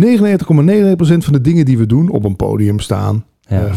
99,99% van de dingen die we doen, op een podium staan, Ja. eh,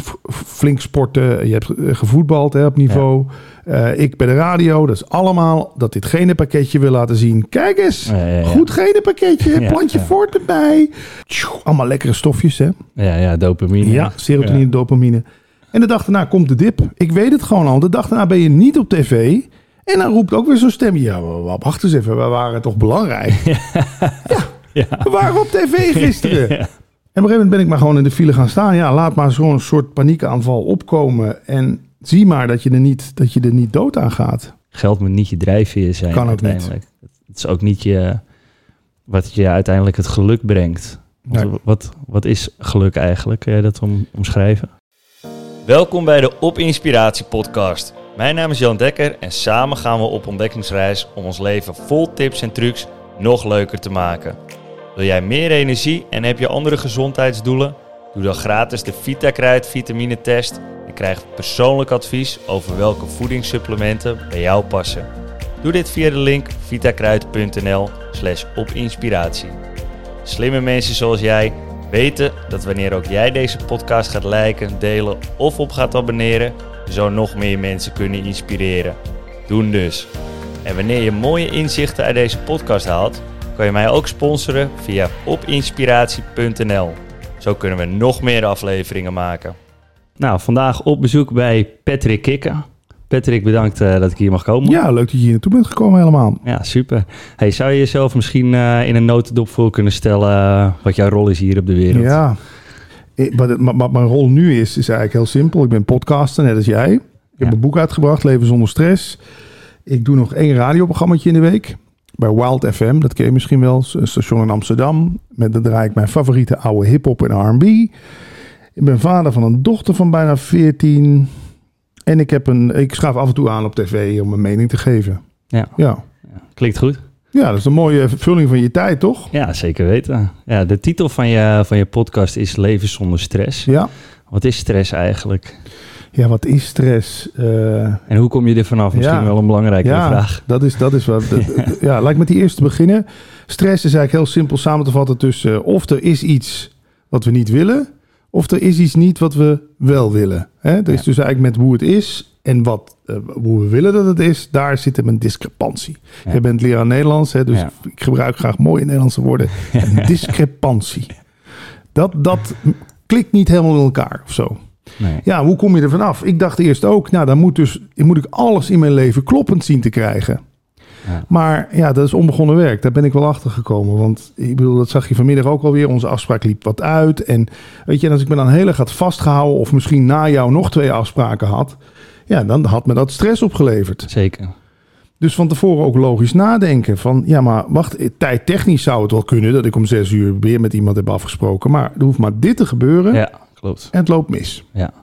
flink sporten, je hebt gevoetbald hè, op niveau, Eh, ik bij de radio, dat is allemaal dat dit genenpakketje wil laten zien. Kijk eens, Ja, goed genenpakketje, plantje voort erbij. Tjoe, allemaal lekkere stofjes hè. Ja, ja, dopamine. Ja, serotonine, dopamine. En de dag daarna komt de dip. Ik weet het gewoon al. De dag daarna ben je niet op tv. En dan roept ook weer zo'n stem. Ja, wa- wa- wacht eens even. We waren toch belangrijk? Ja. We waren op tv gisteren. En op een gegeven moment ben ik maar gewoon in de file gaan staan. Ja, laat maar zo'n soort paniekaanval opkomen. En zie maar dat je er niet, dat je er niet dood aan gaat. Geld moet niet je drijfveer zijn Kan ook niet. Het is ook niet je, wat je uiteindelijk het geluk brengt. Nee. Wat, wat is geluk eigenlijk? Kun jij dat om, omschrijven? Welkom bij de Op Inspiratie podcast. Mijn naam is Jan Dekker en samen gaan we op ontdekkingsreis om ons leven vol tips en trucs nog leuker te maken. Wil jij meer energie en heb je andere gezondheidsdoelen? Doe dan gratis de VitaKruid vitamine test en krijg persoonlijk advies over welke voedingssupplementen bij jou passen. Doe dit via de link vitakruid.nl slash opinspiratie. Slimme mensen zoals jij weten dat wanneer ook jij deze podcast gaat liken, delen of op gaat abonneren, zo nog meer mensen kunnen inspireren. Doen dus. En wanneer je mooie inzichten uit deze podcast haalt, kan je mij ook sponsoren via opinspiratie.nl. Zo kunnen we nog meer afleveringen maken. Nou, vandaag op bezoek bij Patrick Kikker. Patrick, bedankt eh, dat ik hier mag komen. Ja, leuk dat je hier naartoe bent gekomen helemaal. Ja, super. Hey, zou je jezelf misschien eh, in een notendop voor kunnen stellen eh, wat jouw rol is hier op de wereld? Ja. Ik- Wat, het- wat mijn rol nu is, is eigenlijk heel simpel. Ik ben podcaster, net als jij. Ik heb een boek uitgebracht, Leven zonder stress. Ik doe nog één radioprogrammaatje in de week. Bij Wild FM, dat ken je misschien wel. Een station in Amsterdam. Met daar draai ik mijn favoriete oude hip-hop en RB. Ik ben vader van een dochter van bijna 14. En ik, heb een, ik schaaf af en toe aan op tv om mijn mening te geven. Ja. Ja. Klinkt goed. ja, dat is een mooie vervulling van je tijd, toch? Ja, zeker weten. Ja, de titel van je, van je podcast is Leven zonder stress. Ja. Wat is stress eigenlijk? Ja, wat is stress? Eh, En hoe kom je er vanaf? Misschien Ja. wel een belangrijke ja, vraag. Dat is, dat is wat. dat- ja, laat ik met die eerste beginnen. Stress is eigenlijk heel simpel samen te vatten tussen eh, of er is iets wat we niet willen, of er is iets niet wat we wel willen. Hè? Er is Ja. dus eigenlijk met hoe het is en wat, eh, hoe we willen dat het is, daar zit hem een discrepantie. Je bent leraar Nederlands, hè, dus ik gebruik graag mooie Nederlandse woorden. Een discrepantie. Dat, dat klikt niet helemaal in elkaar of zo. Nee. Ja, hoe kom je er vanaf? Ik dacht eerst ook, nou, dan moet, dus, moet ik alles in mijn leven kloppend zien te krijgen. Ja. Maar ja, dat is onbegonnen werk. Daar ben ik wel achter gekomen. Want ik bedoel, dat zag je vanmiddag ook alweer. Onze afspraak liep wat uit. En weet je, en als ik me dan heel erg had vastgehouden... of misschien na jou nog twee afspraken had... ja, dan had me dat stress opgeleverd. Zeker. Dus van tevoren ook logisch nadenken. Van, ja, maar wacht, tijdtechnisch zou het wel kunnen... dat ik om zes uur weer met iemand heb afgesproken. Maar er hoeft maar dit te gebeuren Ja, klopt. en het loopt mis. Ja.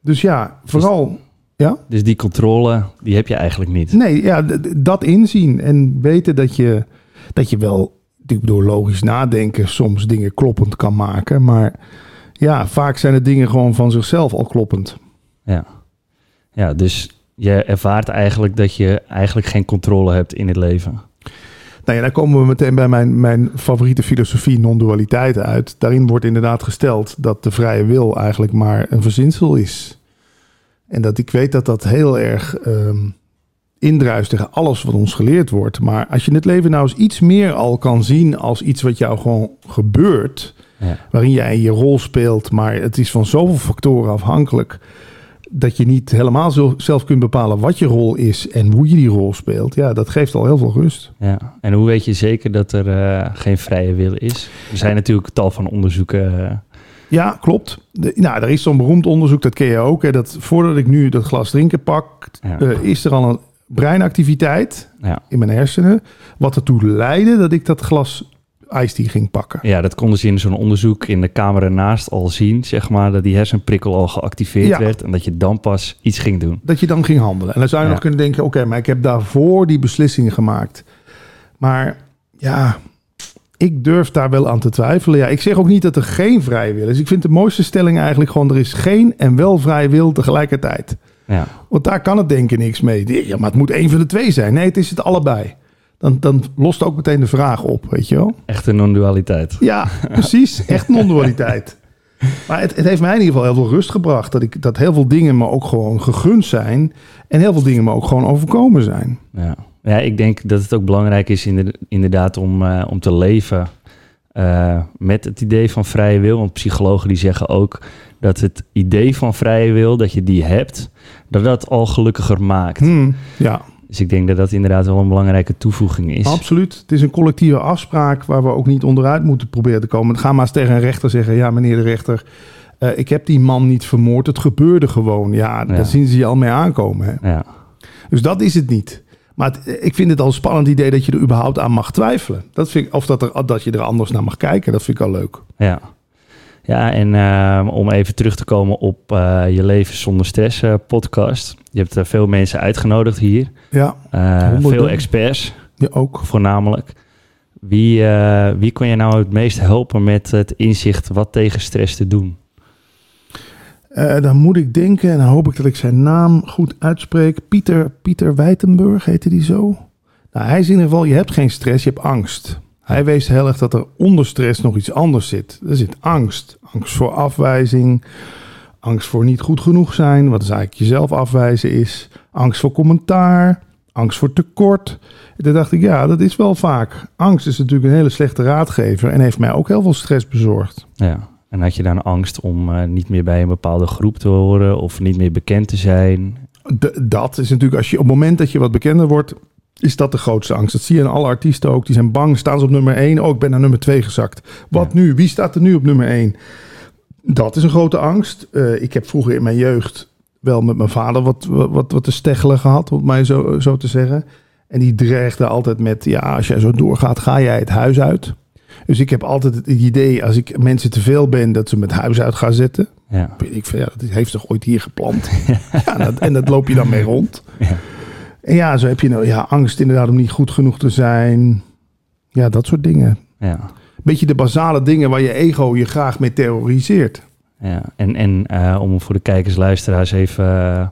Dus ja, vooral... Ja? Dus die controle, die heb je eigenlijk niet. Nee, ja, dat inzien en weten dat je, dat je wel, door logisch nadenken, soms dingen kloppend kan maken. Maar ja, vaak zijn de dingen gewoon van zichzelf al kloppend. Ja. Ja, dus je ervaart eigenlijk dat je eigenlijk geen controle hebt in het leven. Nou ja, daar komen we meteen bij mijn, mijn favoriete filosofie non-dualiteit uit. Daarin wordt inderdaad gesteld dat de vrije wil eigenlijk maar een verzinsel is. En dat ik weet dat dat heel erg ehm indruist tegen alles wat ons geleerd wordt. Maar als je het leven nou eens iets meer al kan zien als iets wat jou gewoon gebeurt, Ja. waarin jij je rol speelt, maar het is van zoveel factoren afhankelijk dat je niet helemaal zo zelf kunt bepalen wat je rol is en hoe je die rol speelt. Ja, dat geeft al heel veel rust. Ja. En hoe weet je zeker dat er eh, geen vrije wil is? Er zijn natuurlijk tal van onderzoeken. eh, Ja, klopt. De, nou, er is zo'n beroemd onderzoek, dat ken je ook. Hè, dat voordat ik nu dat glas drinken pak, Ja. eh, is er al een breinactiviteit ja. in mijn hersenen. Wat ertoe leidde dat ik dat glas iced tea ging pakken. ja, dat konden ze in zo'n onderzoek in de kamer ernaast al zien, zeg maar, dat die hersenprikkel al geactiveerd Ja. werd en dat je dan pas iets ging doen. Dat je dan ging handelen. En dan zou je Ja. nog kunnen denken, oké, maar ik heb daarvoor die beslissingen gemaakt. Maar ja, ik durf daar wel aan te twijfelen. Ja, ik zeg ook niet dat er geen vrije wil is. Ik vind de mooiste stelling eigenlijk gewoon, er is geen en wel vrije wil tegelijkertijd. Ja, Want daar kan het denken niks mee. Ja, maar het moet één van de twee zijn. Nee, het is het allebei. Dan, dan lost ook meteen de vraag op, weet je wel? Echte non-dualiteit. Ja, precies. Echt non-dualiteit. Maar het, het heeft mij in ieder geval heel veel rust gebracht. Dat, ik, dat heel veel dingen me ook gewoon gegund zijn. En heel veel dingen me ook gewoon overkomen zijn. Ja, ja ik denk dat het ook belangrijk is inderdaad om, uh, om te leven uh, met het idee van vrije wil. Want psychologen die zeggen ook dat het idee van vrije wil, dat je die hebt, dat dat al gelukkiger maakt. Hmm, ja. Dus ik denk dat dat inderdaad wel een belangrijke toevoeging is. Absoluut. Het is een collectieve afspraak waar we ook niet onderuit moeten proberen te komen. Ga maar eens tegen een rechter zeggen: ja, meneer de rechter, uh, ik heb die man niet vermoord. Het gebeurde gewoon. Ja, daar zien ze je al mee aankomen. Hè? Ja. Dus dat is het niet. Maar het, ik vind het al een spannend idee dat je er überhaupt aan mag twijfelen. Dat vind ik, of dat, er, dat je er anders naar mag kijken. Dat vind ik al leuk. Ja. Ja, en uh, om even terug te komen op uh, je leven zonder stress uh, podcast. Je hebt er veel mensen uitgenodigd hier. Ja. veel experts. Ja, ook. Voornamelijk. Wie, wie kon je nou het meest helpen met het inzicht wat tegen stress te doen? dan moet ik denken, en dan hoop ik dat ik zijn naam goed uitspreek. Pieter, Pieter Wijtenburg heette die zo. Nou, hij is in ieder geval, je hebt geen stress, je hebt angst. Hij wees heel erg dat er onder stress nog iets anders zit. Er zit angst. Angst voor afwijzing. Angst voor niet goed genoeg zijn, wat dus eigenlijk jezelf afwijzen is. Angst voor commentaar. Angst voor tekort. En toen dacht ik, ja, dat is wel vaak. Angst is natuurlijk een hele slechte raadgever en heeft mij ook heel veel stress bezorgd. Ja, en had je dan angst om uh, niet meer bij een bepaalde groep te horen of niet meer bekend te zijn? dat is natuurlijk, als je op het moment dat je wat bekender wordt, is dat de grootste angst. Dat zie je in alle artiesten ook. Die zijn bang, staan ze op nummer 1. Oh, ik ben naar nummer 2 gezakt. Wat nu? Wie staat er nu op nummer 1? Dat is een grote angst. Uh, ik heb vroeger in mijn jeugd wel met mijn vader wat, wat, wat te steggelen gehad, om het mij zo, zo te zeggen. En die dreigde altijd met, ja, als jij zo doorgaat, ga jij het huis uit. Dus ik heb altijd het idee, als ik mensen te veel ben, dat ze met huis uit gaan zetten. Ja. Ik vind, ja, dat heeft toch ooit hier geplant? ja, dat, en dat loop je dan mee rond. Ja. En ja, zo heb je nou, ja, angst inderdaad om niet goed genoeg te zijn. Ja, dat soort dingen. Ja. Beetje de basale dingen waar je ego je graag mee terroriseert. Ja, en, en uh, om voor de kijkers, luisteraars even uh,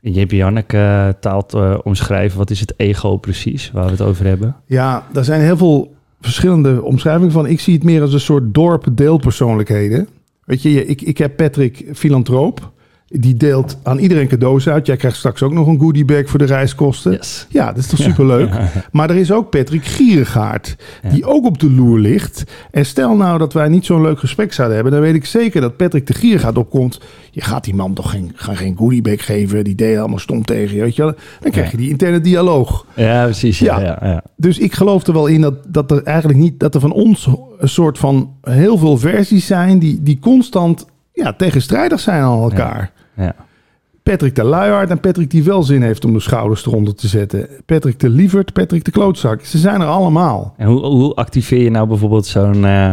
in JP Janneke uh, taal te omschrijven. Wat is het ego precies, waar we het over hebben? Ja, daar zijn heel veel verschillende omschrijvingen van. Ik zie het meer als een soort dorp deelpersoonlijkheden. Weet je, ik, ik heb Patrick, filantroop. Die deelt aan iedereen cadeaus uit. Jij krijgt straks ook nog een goodiebag voor de reiskosten. Yes. Ja, dat is toch superleuk. Ja. Maar er is ook Patrick Gierigaard, die ook op de loer ligt. En stel nou dat wij niet zo'n leuk gesprek zouden hebben... dan weet ik zeker dat Patrick de Gierigaard opkomt. Je gaat die man toch geen, geen goodiebag geven. Die deed allemaal stom tegen je, weet je wel. Dan krijg je die interne dialoog. Ja, precies. Ja, Dus ik geloof er wel in dat, dat er eigenlijk niet... dat er van ons een soort van heel veel versies zijn... die, die constant ja, tegenstrijdig zijn aan elkaar. Ja. Patrick de Luiaard en Patrick die wel zin heeft om de schouders eronder te zetten. Patrick de Lievert, Patrick de Klootzak. Ze zijn er allemaal. En hoe, hoe activeer je nou bijvoorbeeld zo'n uh,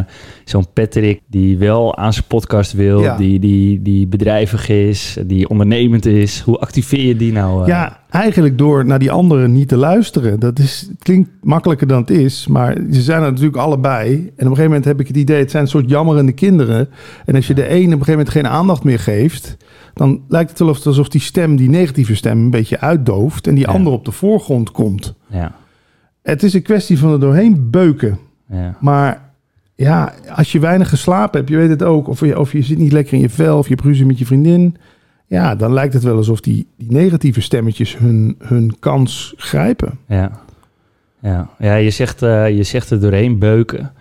zo'n Patrick die wel aan zijn podcast wil, ja. die, die, die bedrijvig is, die ondernemend is? Hoe activeer je die nou? Uh? Ja, eigenlijk door naar die anderen niet te luisteren. Dat is, klinkt makkelijker dan het is, maar ze zijn er natuurlijk allebei. En op een gegeven moment heb ik het idee, het zijn een soort jammerende kinderen. En als je de een op een gegeven moment geen aandacht meer geeft dan lijkt het wel alsof die stem, die negatieve stem, een beetje uitdooft en die ja. andere op de voorgrond komt. Ja. Het is een kwestie van er doorheen beuken. Ja. Maar ja, als je weinig geslapen hebt, je weet het ook, of je, of je zit niet lekker in je vel, of je hebt ruzie met je vriendin, ja, dan lijkt het wel alsof die, die negatieve stemmetjes hun, hun kans grijpen. Ja, ja. ja je, zegt, uh, je zegt er doorheen beuken.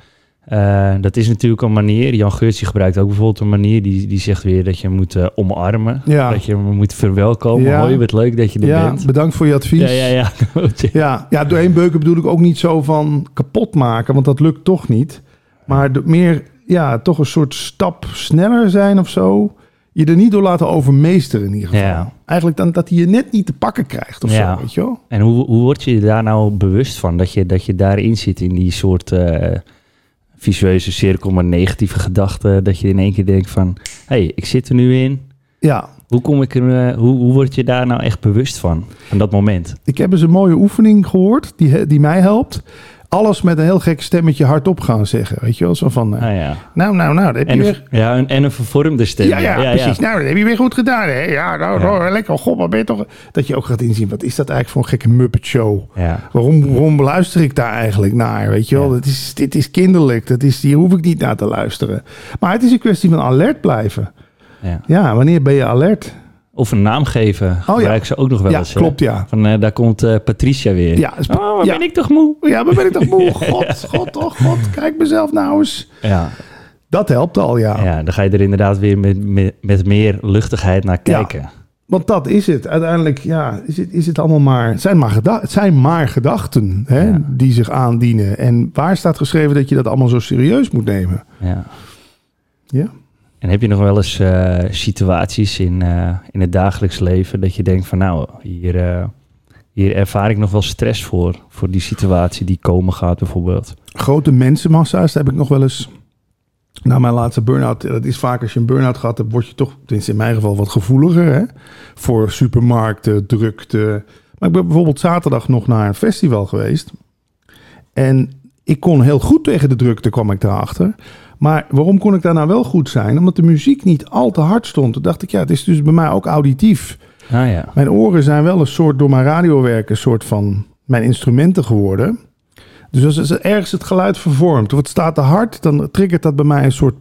Uh, dat is natuurlijk een manier. Jan Geurtje gebruikt ook bijvoorbeeld een manier. Die, die zegt weer dat je moet uh, omarmen. Ja. Dat je moet verwelkomen. Ja. Hoi, wat leuk dat je er ja, bent. Bedankt voor je advies. Ja, ja, ja. ja, ja, doorheen beuken bedoel ik ook niet zo van kapot maken. Want dat lukt toch niet. Maar meer, ja, toch een soort stap sneller zijn of zo. Je er niet door laten overmeesteren in ieder geval. Ja. Eigenlijk dan dat hij je net niet te pakken krijgt of ja. zo, weet je wel? En hoe, hoe word je daar nou bewust van? Dat je, dat je daarin zit in die soort... Uh, visueuze cirkel maar negatieve gedachten. Dat je in één keer denkt van, hé, hey, ik zit er nu in. Ja. Hoe, kom ik er, hoe, hoe word je daar nou echt bewust van, van dat moment? Ik heb eens een mooie oefening gehoord die, die mij helpt. Alles met een heel gek stemmetje hardop gaan zeggen. Weet je wel, zo van... eh, Ah, ja. Nou, nou, nou, dat heb En je weer... ja, een, en een vervormde stem. Ja, ja, precies. Nou, dat heb je weer goed gedaan, hè? Ja, nou, Ja. nou, lekker. God, wat ben je toch... Dat je ook gaat inzien, wat is dat eigenlijk voor een gekke Muppet Show? Ja. Waarom, waarom luister ik daar eigenlijk naar? Weet je wel, Ja. dat is, dit is kinderlijk. Dat is, hier hoef ik niet naar te luisteren. Maar het is een kwestie van alert blijven. Ja. Ja, wanneer ben je alert? Of een naam geven. Gebruiken ze ook nog wel Oh Ja, eens. klopt, ja. Van, eh, daar komt eh, Patricia weer. Ja, is- Oh, ja. ben ik toch moe? Ja, maar ben ik toch moe? God, god, oh god, kijk mezelf nou eens. Ja. Dat helpt al, ja. ja, dan ga je er inderdaad weer met, met, met meer luchtigheid naar kijken. Want dat is het. Uiteindelijk ja, is, het, is het allemaal maar... Het zijn maar, geda- het zijn maar gedachten hè, die zich aandienen. En waar staat geschreven dat je dat allemaal zo serieus moet nemen? Ja. Ja. En heb je nog wel eens eh, situaties in, eh, in het dagelijks leven dat je denkt van nou, hier, eh, hier ervaar ik nog wel stress voor. Voor die situatie die komen gaat bijvoorbeeld. Grote mensenmassa's, heb ik nog wel eens... Na mijn laatste burn-out, dat is vaak als je een burn-out gehad hebt, word je toch, tenminste in mijn geval, wat gevoeliger hè? voor supermarkten, drukte. Maar ik ben bijvoorbeeld zaterdag nog naar een festival geweest. En ik kon heel goed tegen de drukte, kwam ik daarachter. Maar waarom kon ik daar nou wel goed zijn? Omdat de muziek niet al te hard stond. Toen dacht ik, ja, het is dus bij mij ook auditief. Ah ja, Mijn oren zijn wel een soort, door mijn radiowerk, een soort van mijn instrumenten geworden. Dus als als ergens het geluid vervormt, of het staat te hard, dan triggert dat bij mij een soort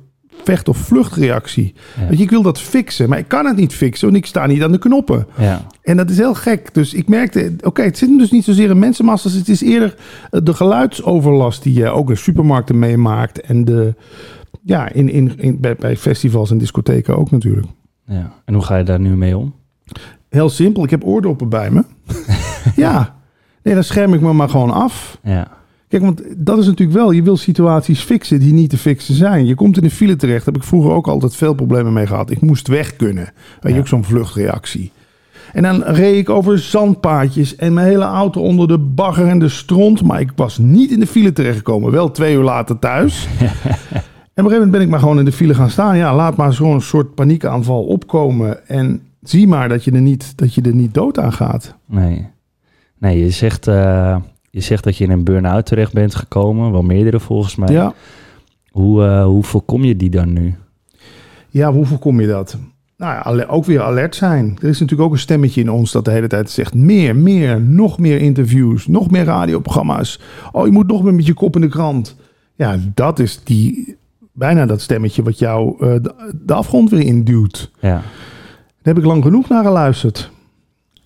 vecht- of vluchtreactie. Ja. Weet je, ik wil dat fixen, maar ik kan het niet fixen, want ik sta niet aan de knoppen. ja, En dat is heel gek. Dus ik merkte, oké, het zit hem dus niet zozeer in mensenmassa's. Het is eerder eh, de geluidsoverlast die je ook in supermarkten meemaakt. En de, ja, in, in, in, bij, bij festivals en discotheken ook natuurlijk. ja. En hoe ga je daar nu mee om? Heel simpel, ik heb oordoppen bij me. ja, nee, dan scherm ik me maar gewoon af. Ja, Kijk, want dat is natuurlijk wel, je wil situaties fixen die niet te fixen zijn. Je komt in de file terecht, daar heb ik vroeger ook altijd veel problemen mee gehad. Ik moest weg kunnen. Weet je, ook zo'n vluchtreactie. En dan reed ik over zandpaadjes en mijn hele auto onder de bagger en de stront. Maar ik was niet in de file terechtgekomen. Wel twee uur later thuis. en op een gegeven moment ben ik maar gewoon in de file gaan staan. Ja, laat maar zo'n soort paniekaanval opkomen. En zie maar dat je er niet, dat je er niet dood aan gaat. nee. Nee, je zegt, eh, je zegt dat je in een burn-out terecht bent gekomen. Wel meerdere volgens mij. Ja. Hoe, eh, hoe voorkom je die dan nu? Ja, hoe voorkom je dat? Nou ja, ook weer alert zijn. Er is natuurlijk ook een stemmetje in ons dat de hele tijd zegt... meer, meer, nog meer interviews, nog meer radioprogramma's. Oh, je moet nog meer met je kop in de krant. Ja, dat is die, bijna dat stemmetje wat jou eh, de, de afgrond weer induwt. Ja, Daar heb ik lang genoeg naar geluisterd.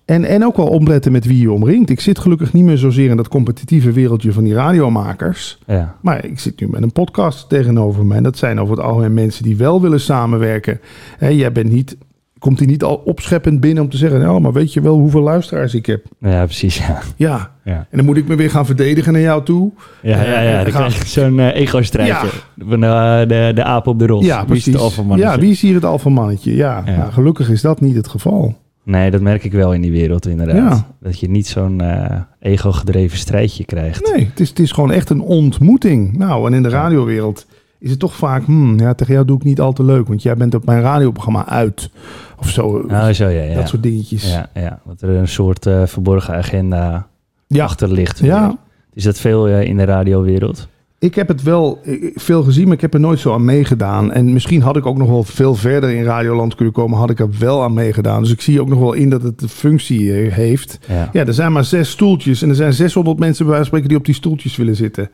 En, en ook wel opletten met wie je omringt. Ik zit gelukkig niet meer zozeer in dat competitieve wereldje van die radiomakers... ja, Maar ik zit nu met een podcast tegenover me. En dat zijn over het algemeen mensen die wel willen samenwerken. Hè, jij bent niet, komt hier niet al opscheppend binnen om te zeggen... nou, maar weet je wel hoeveel luisteraars ik heb? ja precies. Ja, Ja, ja. en dan moet ik me weer gaan verdedigen naar jou toe. Ja, ja, ja. Dan krijg je zo'n eh, ego-strijdje. Van eh, de, de aap op de rots. Ja, Wie is precies. het alfamannetje? Ja, wie is hier het alfamannetje? Ja, Ja. Nou, gelukkig is dat niet het geval. Nee, dat merk ik wel in die wereld inderdaad. Ja. Dat je niet zo'n eh, ego-gedreven strijdje krijgt. Nee, het is, het is gewoon echt een ontmoeting. Nou, en in de radiowereld is het toch vaak... Hmm, ja, tegen jou doe ik niet al te leuk, want jij bent op mijn radioprogramma uit. Of zo, Oh, zo ja, ja. dat soort dingetjes. ja, ja. Dat er een soort eh, verborgen agenda Ja. achter ligt. Ja. Is dat veel eh, in de radiowereld? Ik heb het wel eh, veel gezien, maar ik heb er nooit zo aan meegedaan. En misschien had ik ook nog wel veel verder in Radioland kunnen komen, had ik er wel aan meegedaan. Dus ik zie ook nog wel in dat het de functie eh, heeft. Ja. Ja, er zijn maar zes stoeltjes en er zijn 600 mensen bij wijze van spreken die op die stoeltjes willen zitten.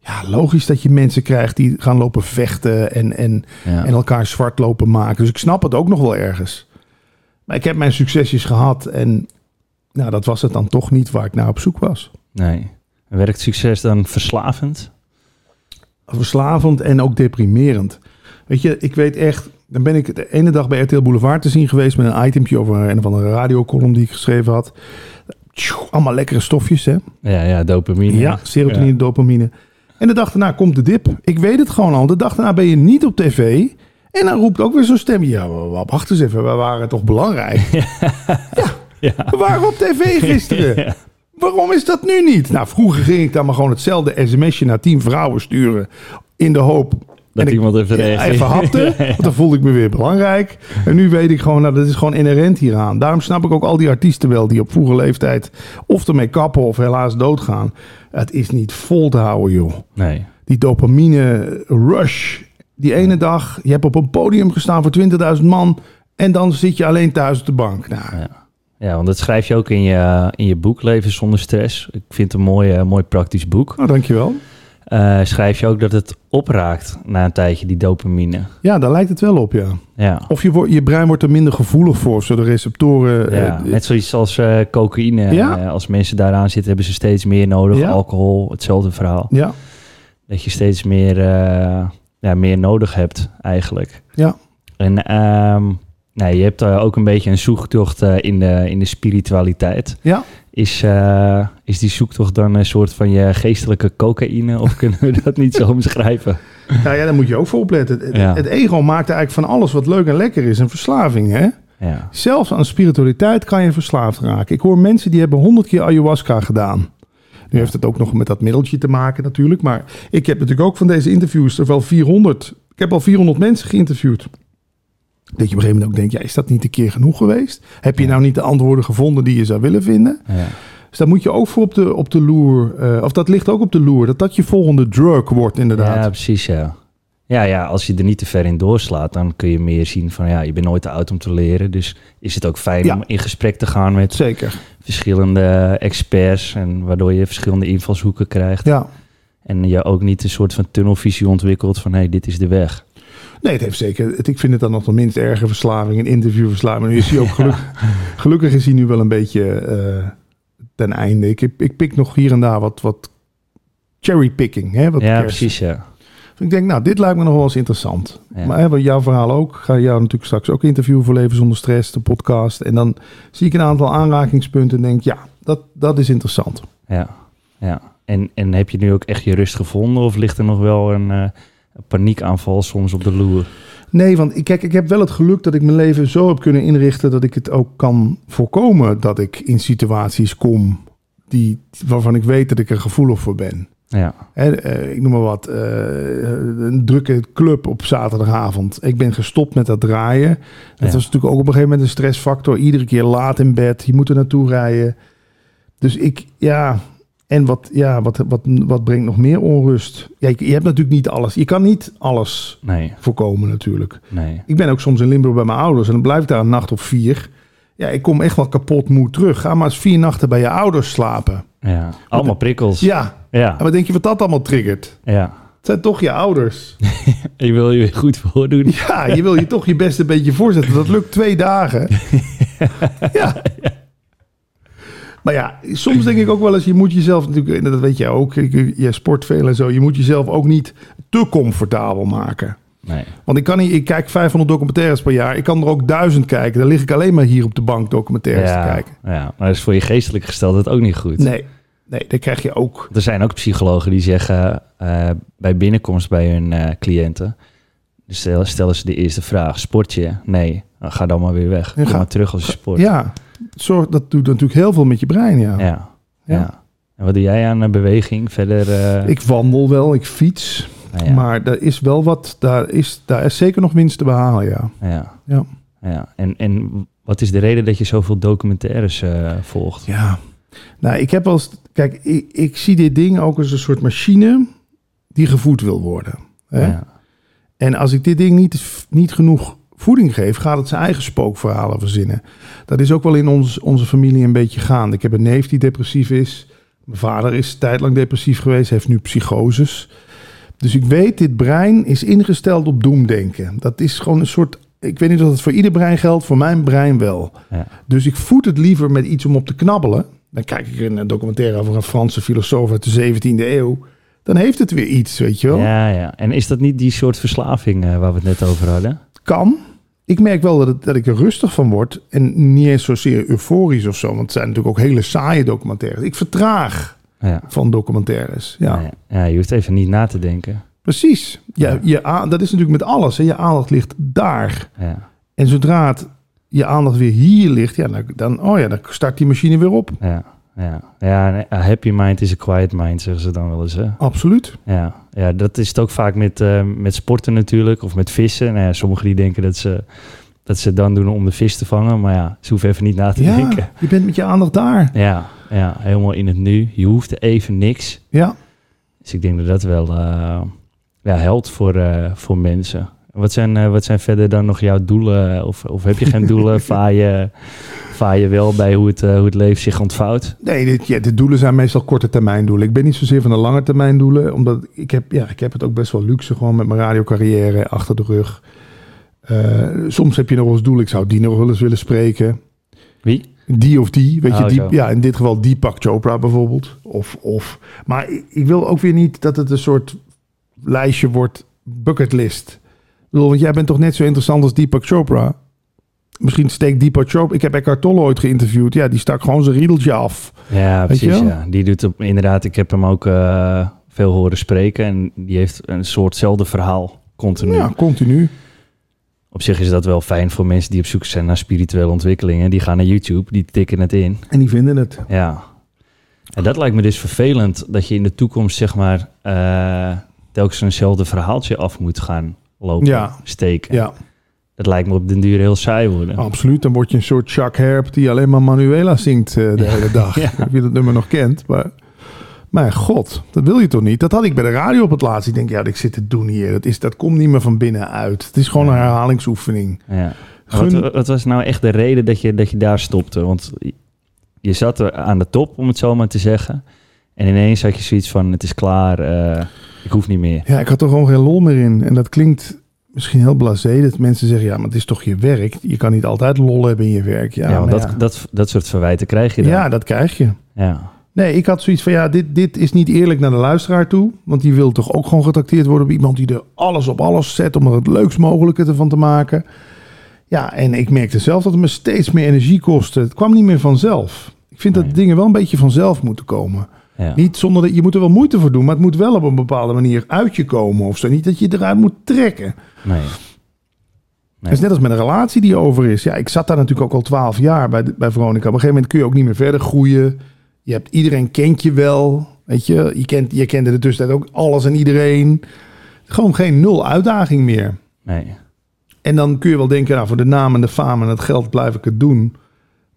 Ja, logisch dat je mensen krijgt die gaan lopen vechten en, en, Ja. en elkaar zwart lopen maken. Dus ik snap het ook nog wel ergens. Maar ik heb mijn succesjes gehad en nou, dat was het dan toch niet waar ik naar op zoek was. Nee. Werkt succes dan verslavend? Verslavend en ook deprimerend. Weet je, ik weet echt, dan ben ik de ene dag bij RTL Boulevard te zien geweest met een itempje over een of andere radiocolumn die ik geschreven had. Tjoe, allemaal lekkere stofjes, hè? Ja, ja, dopamine. Ja, serotonine, dopamine. En de dag daarna komt de dip. Ik weet het gewoon al. De dag daarna ben je niet op tv. En dan roept ook weer zo'n stem. Ja, wa- wacht eens even. We waren toch belangrijk? Ja. We waren op tv gisteren. Ja. Waarom is dat nu niet? Nou, vroeger ging ik dan maar gewoon hetzelfde sms'je naar tien vrouwen sturen. In de hoop Dat En ik- iemand even reageert. even hapte, want dan voelde ik me weer belangrijk. En nu weet ik gewoon, nou, dat is gewoon inherent hieraan. Daarom snap ik ook al die artiesten wel die op vroege leeftijd of ermee kappen of helaas doodgaan. Het is niet vol te houden, joh. Nee. Die dopamine rush. Die ene dag, je hebt op een podium gestaan voor 20.000 man en dan zit je alleen thuis op de bank. Nou, Ja. Ja, want dat schrijf je ook in je, in je boek Leven zonder stress. Ik vind het een mooi, eh, mooi praktisch boek. nou, dankjewel. Eh, schrijf je ook dat het opraakt na een tijdje, die dopamine. Ja, daar lijkt het wel op, ja. Ja. Of je, wordt, je brein wordt er minder gevoelig voor, zo de receptoren... Ja, eh, net zoiets als cocaïne. Ja. Als mensen daaraan zitten, hebben ze steeds meer nodig. Ja. Alcohol, hetzelfde verhaal. ja, Dat je steeds meer, ja, meer nodig hebt, eigenlijk. Ja. En ehm, nou, je hebt eh, ook een beetje een zoektocht eh, in, de, in de spiritualiteit. ja. Is, eh, is die zoektocht dan een soort van je geestelijke cocaïne? Of kunnen we dat niet zo omschrijven? Nou ja, daar moet je ook voor opletten. Het, Ja. het ego maakt eigenlijk van alles wat leuk en lekker is een verslaving, hè? Ja, Zelfs aan spiritualiteit kan je verslaafd raken. Ik hoor mensen die hebben honderd keer ayahuasca gedaan. Nu heeft het ook nog met dat middeltje te maken natuurlijk. Maar ik heb natuurlijk ook van deze interviews er wel 400... Ik heb al 400 mensen geïnterviewd. Dat je op een gegeven moment ook denkt, ja, is dat niet een keer genoeg geweest? Heb je nou niet de antwoorden gevonden die je zou willen vinden? ja, Dus daar moet je ook voor op de, op de loer... eh, of dat ligt ook op de loer, dat dat je volgende drug wordt inderdaad. ja precies, ja. Ja, ja, als je er niet te ver in doorslaat, dan kun je meer zien van ja, je bent nooit te oud om te leren. Dus is het ook fijn Ja. om in gesprek te gaan met Zeker, verschillende experts. En waardoor je verschillende invalshoeken krijgt. ja. En je ook niet een soort van tunnelvisie ontwikkelt van hé, hey, dit is de weg. Nee, het heeft zeker. Het, ik vind het dan nog de minst erge verslaving, een interviewverslaving. Maar nu is hij ook gelukkig, gelukkig is hij nu wel een beetje eh, ten einde. Ik, ik pik nog hier en daar wat, wat cherrypicking. Hè, wat ja, kerst. precies, ja. Ik denk, nou, dit lijkt me nog wel eens interessant. Ja. Maar wat jouw verhaal ook. Ik ga jou natuurlijk straks ook interviewen voor Leven zonder Stress, de podcast. En dan zie ik een aantal aanrakingspunten en denk, ja, dat, dat is interessant. Ja, ja. En, en heb je nu ook echt je rust gevonden? Of ligt er nog wel een, eh, een paniekaanval soms op de loer? Nee, want ik, kijk, ik heb wel het geluk dat ik mijn leven zo heb kunnen inrichten dat ik het ook kan voorkomen dat ik in situaties kom die, waarvan ik weet dat ik er gevoelig voor ben. Ja, Hè, eh, ik noem maar wat, eh, een drukke club op zaterdagavond. Ik ben gestopt met dat draaien. Dat Ja. was natuurlijk ook op een gegeven moment een stressfactor. Iedere keer laat in bed, je moet er naartoe rijden. Dus ik, ja, en wat, ja, wat, wat, wat brengt nog meer onrust? Ja, je, je hebt natuurlijk niet alles. Je kan niet alles nee, voorkomen natuurlijk. nee. Ik ben ook soms in Limburg bij mijn ouders en dan blijf ik daar een nacht of vier. Ja, ik kom echt wel kapot moe terug. Ga maar eens vier nachten bij je ouders slapen. Ja, allemaal prikkels. Ja, Ja, en wat denk je wat dat allemaal triggert? ja. Het zijn toch je ouders. Je wil je goed voordoen. Ja, je wil je toch je best een beetje voorzetten. Dat lukt twee dagen. Ja. Maar ja, soms denk ik ook wel eens, je moet jezelf natuurlijk, dat weet jij ook, je sport veel en zo, je moet jezelf ook niet te comfortabel maken. Nee, Want ik kan niet, ik kijk 500 documentaires per jaar. Ik kan er ook duizend kijken. Dan lig ik alleen maar hier op de bank documentaires ja, te kijken. ja, maar dat is voor je geestelijk gesteldheid ook niet goed. Nee, nee, dat krijg je ook. Er zijn ook psychologen die zeggen eh, bij binnenkomst bij hun eh, cliënten, dus stel- stellen ze de eerste vraag, sport je? Nee, dan ga dan maar weer weg. Kom ga- maar terug als je sport. Ja, zorg, dat doet natuurlijk heel veel met je brein, ja. ja. ja. En wat doe jij aan eh, beweging verder? eh, Ik wandel wel, ik fiets. nou ja, Maar daar is wel wat, daar is, daar is zeker nog winst te behalen, ja. ja, Ja. ja. En, en wat is de reden dat je zoveel documentaires eh, volgt? Ja. Nou, ik heb eens, kijk, ik, ik zie dit ding ook als een soort machine die gevoed wil worden. Hè? Ja. En als ik dit ding niet, niet genoeg voeding geef, gaat het zijn eigen spookverhalen verzinnen. Dat is ook wel in ons, onze familie een beetje gaande. Ik heb een neef die depressief is. Mijn vader is tijdlang depressief geweest, heeft nu psychoses. Dus ik weet, dit brein is ingesteld op doemdenken. Dat is gewoon een soort. Ik weet niet of dat voor ieder brein geldt, voor mijn brein wel. Ja. Dus ik voed het liever met iets om op te knabbelen. Dan kijk ik een documentaire over een Franse filosoof uit de 17e eeuw. Dan heeft het weer iets, weet je wel. Ja, ja. En is dat niet die soort verslaving eh, waar we het net over hadden? Kan. Ik merk wel dat, het, dat ik er rustig van word. En niet eens zozeer euforisch of zo. Want het zijn natuurlijk ook hele saaie documentaires. Ik vertraag Ja. van documentaires. Ja, Ja. ja, je hoeft even niet na te denken. precies. Ja. Je, dat is natuurlijk met alles. Hè. Je aandacht ligt daar. Ja, En zodra het, je aandacht weer hier ligt, ja, dan, dan, oh ja, dan start die machine weer op. ja, Ja, ja een happy mind is een quiet mind, zeggen ze dan wel eens. Hè? Absoluut. Ja, ja, dat is het ook vaak met, eh, met sporten natuurlijk, of met vissen. Nou ja, sommigen die denken dat ze, dat ze het dan doen om de vis te vangen, maar ja, ze hoeven even niet na te Ja, denken. je bent met je aandacht daar. Ja, ja, helemaal in het nu. Je hoeft even niks. Ja. Dus ik denk dat dat wel eh, ja, helpt voor, eh, voor mensen. Wat zijn, eh, wat zijn verder dan nog jouw doelen? Of, of heb je geen doelen? vaar, je, vaar je wel bij hoe het, eh, hoe het leven zich ontvouwt? Nee, dit, ja, de doelen zijn meestal korte termijn doelen. Ik ben niet zozeer van de lange termijn doelen, omdat ik heb, ja, ik heb het ook best wel luxe gewoon met mijn radiocarrière achter de rug. Eh, soms heb je nog wel eens doel, ik zou die nog wel eens willen spreken. Wie? Die of die, weet je, Oh, die, zo. ja, in dit geval Deepak Chopra bijvoorbeeld. Of, of, maar ik, ik wil ook weer niet dat het een soort lijstje wordt, bucketlist. Bedoel, want jij bent toch net zo interessant als Deepak Chopra? Misschien steekt Deepak Chopra... Ik heb Eckhart Tolle ooit geïnterviewd. Ja, die stak gewoon zijn riedeltje af. Ja, precies. Ja. Die doet op, inderdaad, ik heb hem ook eh, veel horen spreken. En die heeft een soortzelfde verhaal continu. Ja, continu. Op zich is dat wel fijn voor mensen die op zoek zijn naar spirituele ontwikkelingen. Die gaan naar YouTube, die tikken het in. En die vinden het. Ja. En dat lijkt me dus vervelend, dat je in de toekomst zeg maar eh, telkens eenzelfde verhaaltje af moet gaan lopen, Ja. steken. Ja, Dat lijkt me op den duur heel saai worden. absoluut. Dan word je een soort Chuck Herb die alleen maar Manuela zingt eh, de hele dag. Ja. Of je dat nummer nog kent, maar... Maar god, dat wil je toch niet? Dat had ik bij de radio op het laatst. Ik denk, ja, ik zit te doen hier. Dat, is, dat komt niet meer van binnenuit. Het is gewoon een herhalingsoefening. Ja. Gun- Wat, wat was nou echt de reden dat je, dat je daar stopte? Want je zat er aan de top, om het zo maar te zeggen. En ineens had je zoiets van, het is klaar, eh, ik hoef niet meer. Ja, ik had er gewoon geen lol meer in. En dat klinkt misschien heel blasé. Dat mensen zeggen, ja, maar het is toch je werk. Je kan niet altijd lol hebben in je werk. Ja, Ja, want maar dat, ja. Dat, dat soort verwijten krijg je dan. ja, dat krijg je. ja. Nee, ik had zoiets van, ja, dit, dit is niet eerlijk naar de luisteraar toe. Want die wil toch ook gewoon getrakteerd worden op iemand die er alles op alles zet... om er het leukst mogelijke ervan te maken. Ja, en ik merkte zelf dat het me steeds meer energie kostte. Het kwam niet meer vanzelf. Ik vind Nee. dat dingen wel een beetje vanzelf moeten komen. Ja. Niet zonder dat je moet er wel moeite voor doen, maar het moet wel op een bepaalde manier uit je komen of zo. Niet dat je eruit moet trekken. Nee. Het is net als met een relatie die over is. Ja, ik zat daar natuurlijk ook al twaalf jaar bij, bij Veronica. Op een gegeven moment kun je ook niet meer verder groeien. Je hebt, iedereen kent je wel. Weet je, je, kent, je kende de tussentijd ook alles en iedereen. Gewoon geen nul uitdaging meer. Nee. En dan kun je wel denken, nou, voor de naam en de faam en het geld blijf ik het doen.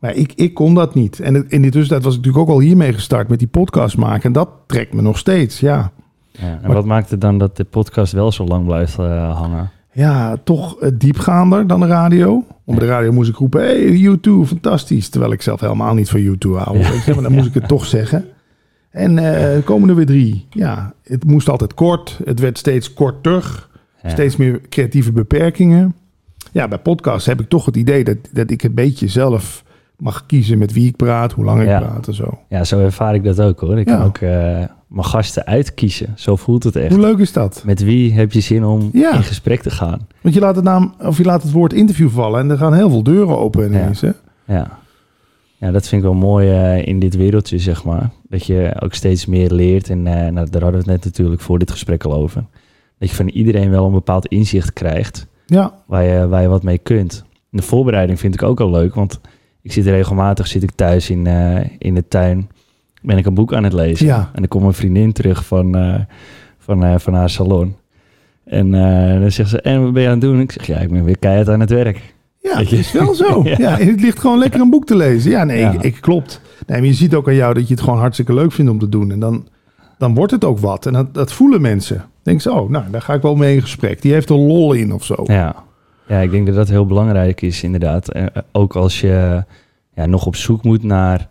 Maar ik, ik kon dat niet. En in die tussentijd was ik natuurlijk ook al hiermee gestart met die podcast maken. En dat trekt me nog steeds, ja. Ja. En Maar- wat maakt het dan dat de podcast wel zo lang blijft eh, hangen? Ja, toch eh, diepgaander dan de radio. Op de radio moest ik roepen, hey, U2, fantastisch. Terwijl ik zelf helemaal niet van U2 hou, Ja. weet je. Maar dan moest ik het toch zeggen. En eh, er komen er weer drie. Ja, het moest altijd kort. Het werd steeds korter. Ja. Steeds meer creatieve beperkingen. Ja, bij podcasts heb ik toch het idee dat, dat ik een beetje zelf mag kiezen met wie ik praat, hoe lang ik Ja. praat en zo. Ja, zo ervaar ik dat ook hoor. Ik Ja. kan ook eh, mijn gasten uitkiezen. Zo voelt het echt. Hoe leuk is dat? Met wie heb je zin om Ja. in gesprek te gaan? Want je laat het naam, of je laat het woord interview vallen en er gaan heel veel deuren open ineens. Hè? Ja. ja, dat vind ik wel mooi eh, in dit wereldje, zeg maar. Dat je ook steeds meer leert. En eh, nou, daar hadden we het net natuurlijk voor dit gesprek al over. Dat je van iedereen wel een bepaald inzicht krijgt Ja, waar je, waar je wat mee kunt. De voorbereiding vind ik ook al leuk, want ik zit regelmatig zit ik thuis in, eh, in de tuin. Ben ik een boek aan het lezen. Ja. En dan komt een vriendin terug van, eh, van, eh, van haar salon. En dan zegt ze, en wat ben je aan het doen? Ik zeg, ja, ik ben weer keihard aan het werk. Ja, je? is wel zo. Ja. ja. het ligt gewoon lekker een boek te lezen. Ja, nee, Ja. Ik, ik- klopt. Nee, maar je ziet ook aan jou dat je het gewoon hartstikke leuk vindt om te doen. En dan, dan wordt het ook wat. En dat, dat voelen mensen. Denk ze, oh, nou, daar ga ik wel mee in gesprek. Die heeft er lol in of zo. Ja. Ja, ik denk dat dat heel belangrijk is inderdaad. En, eh, ook als je ja, nog op zoek moet naar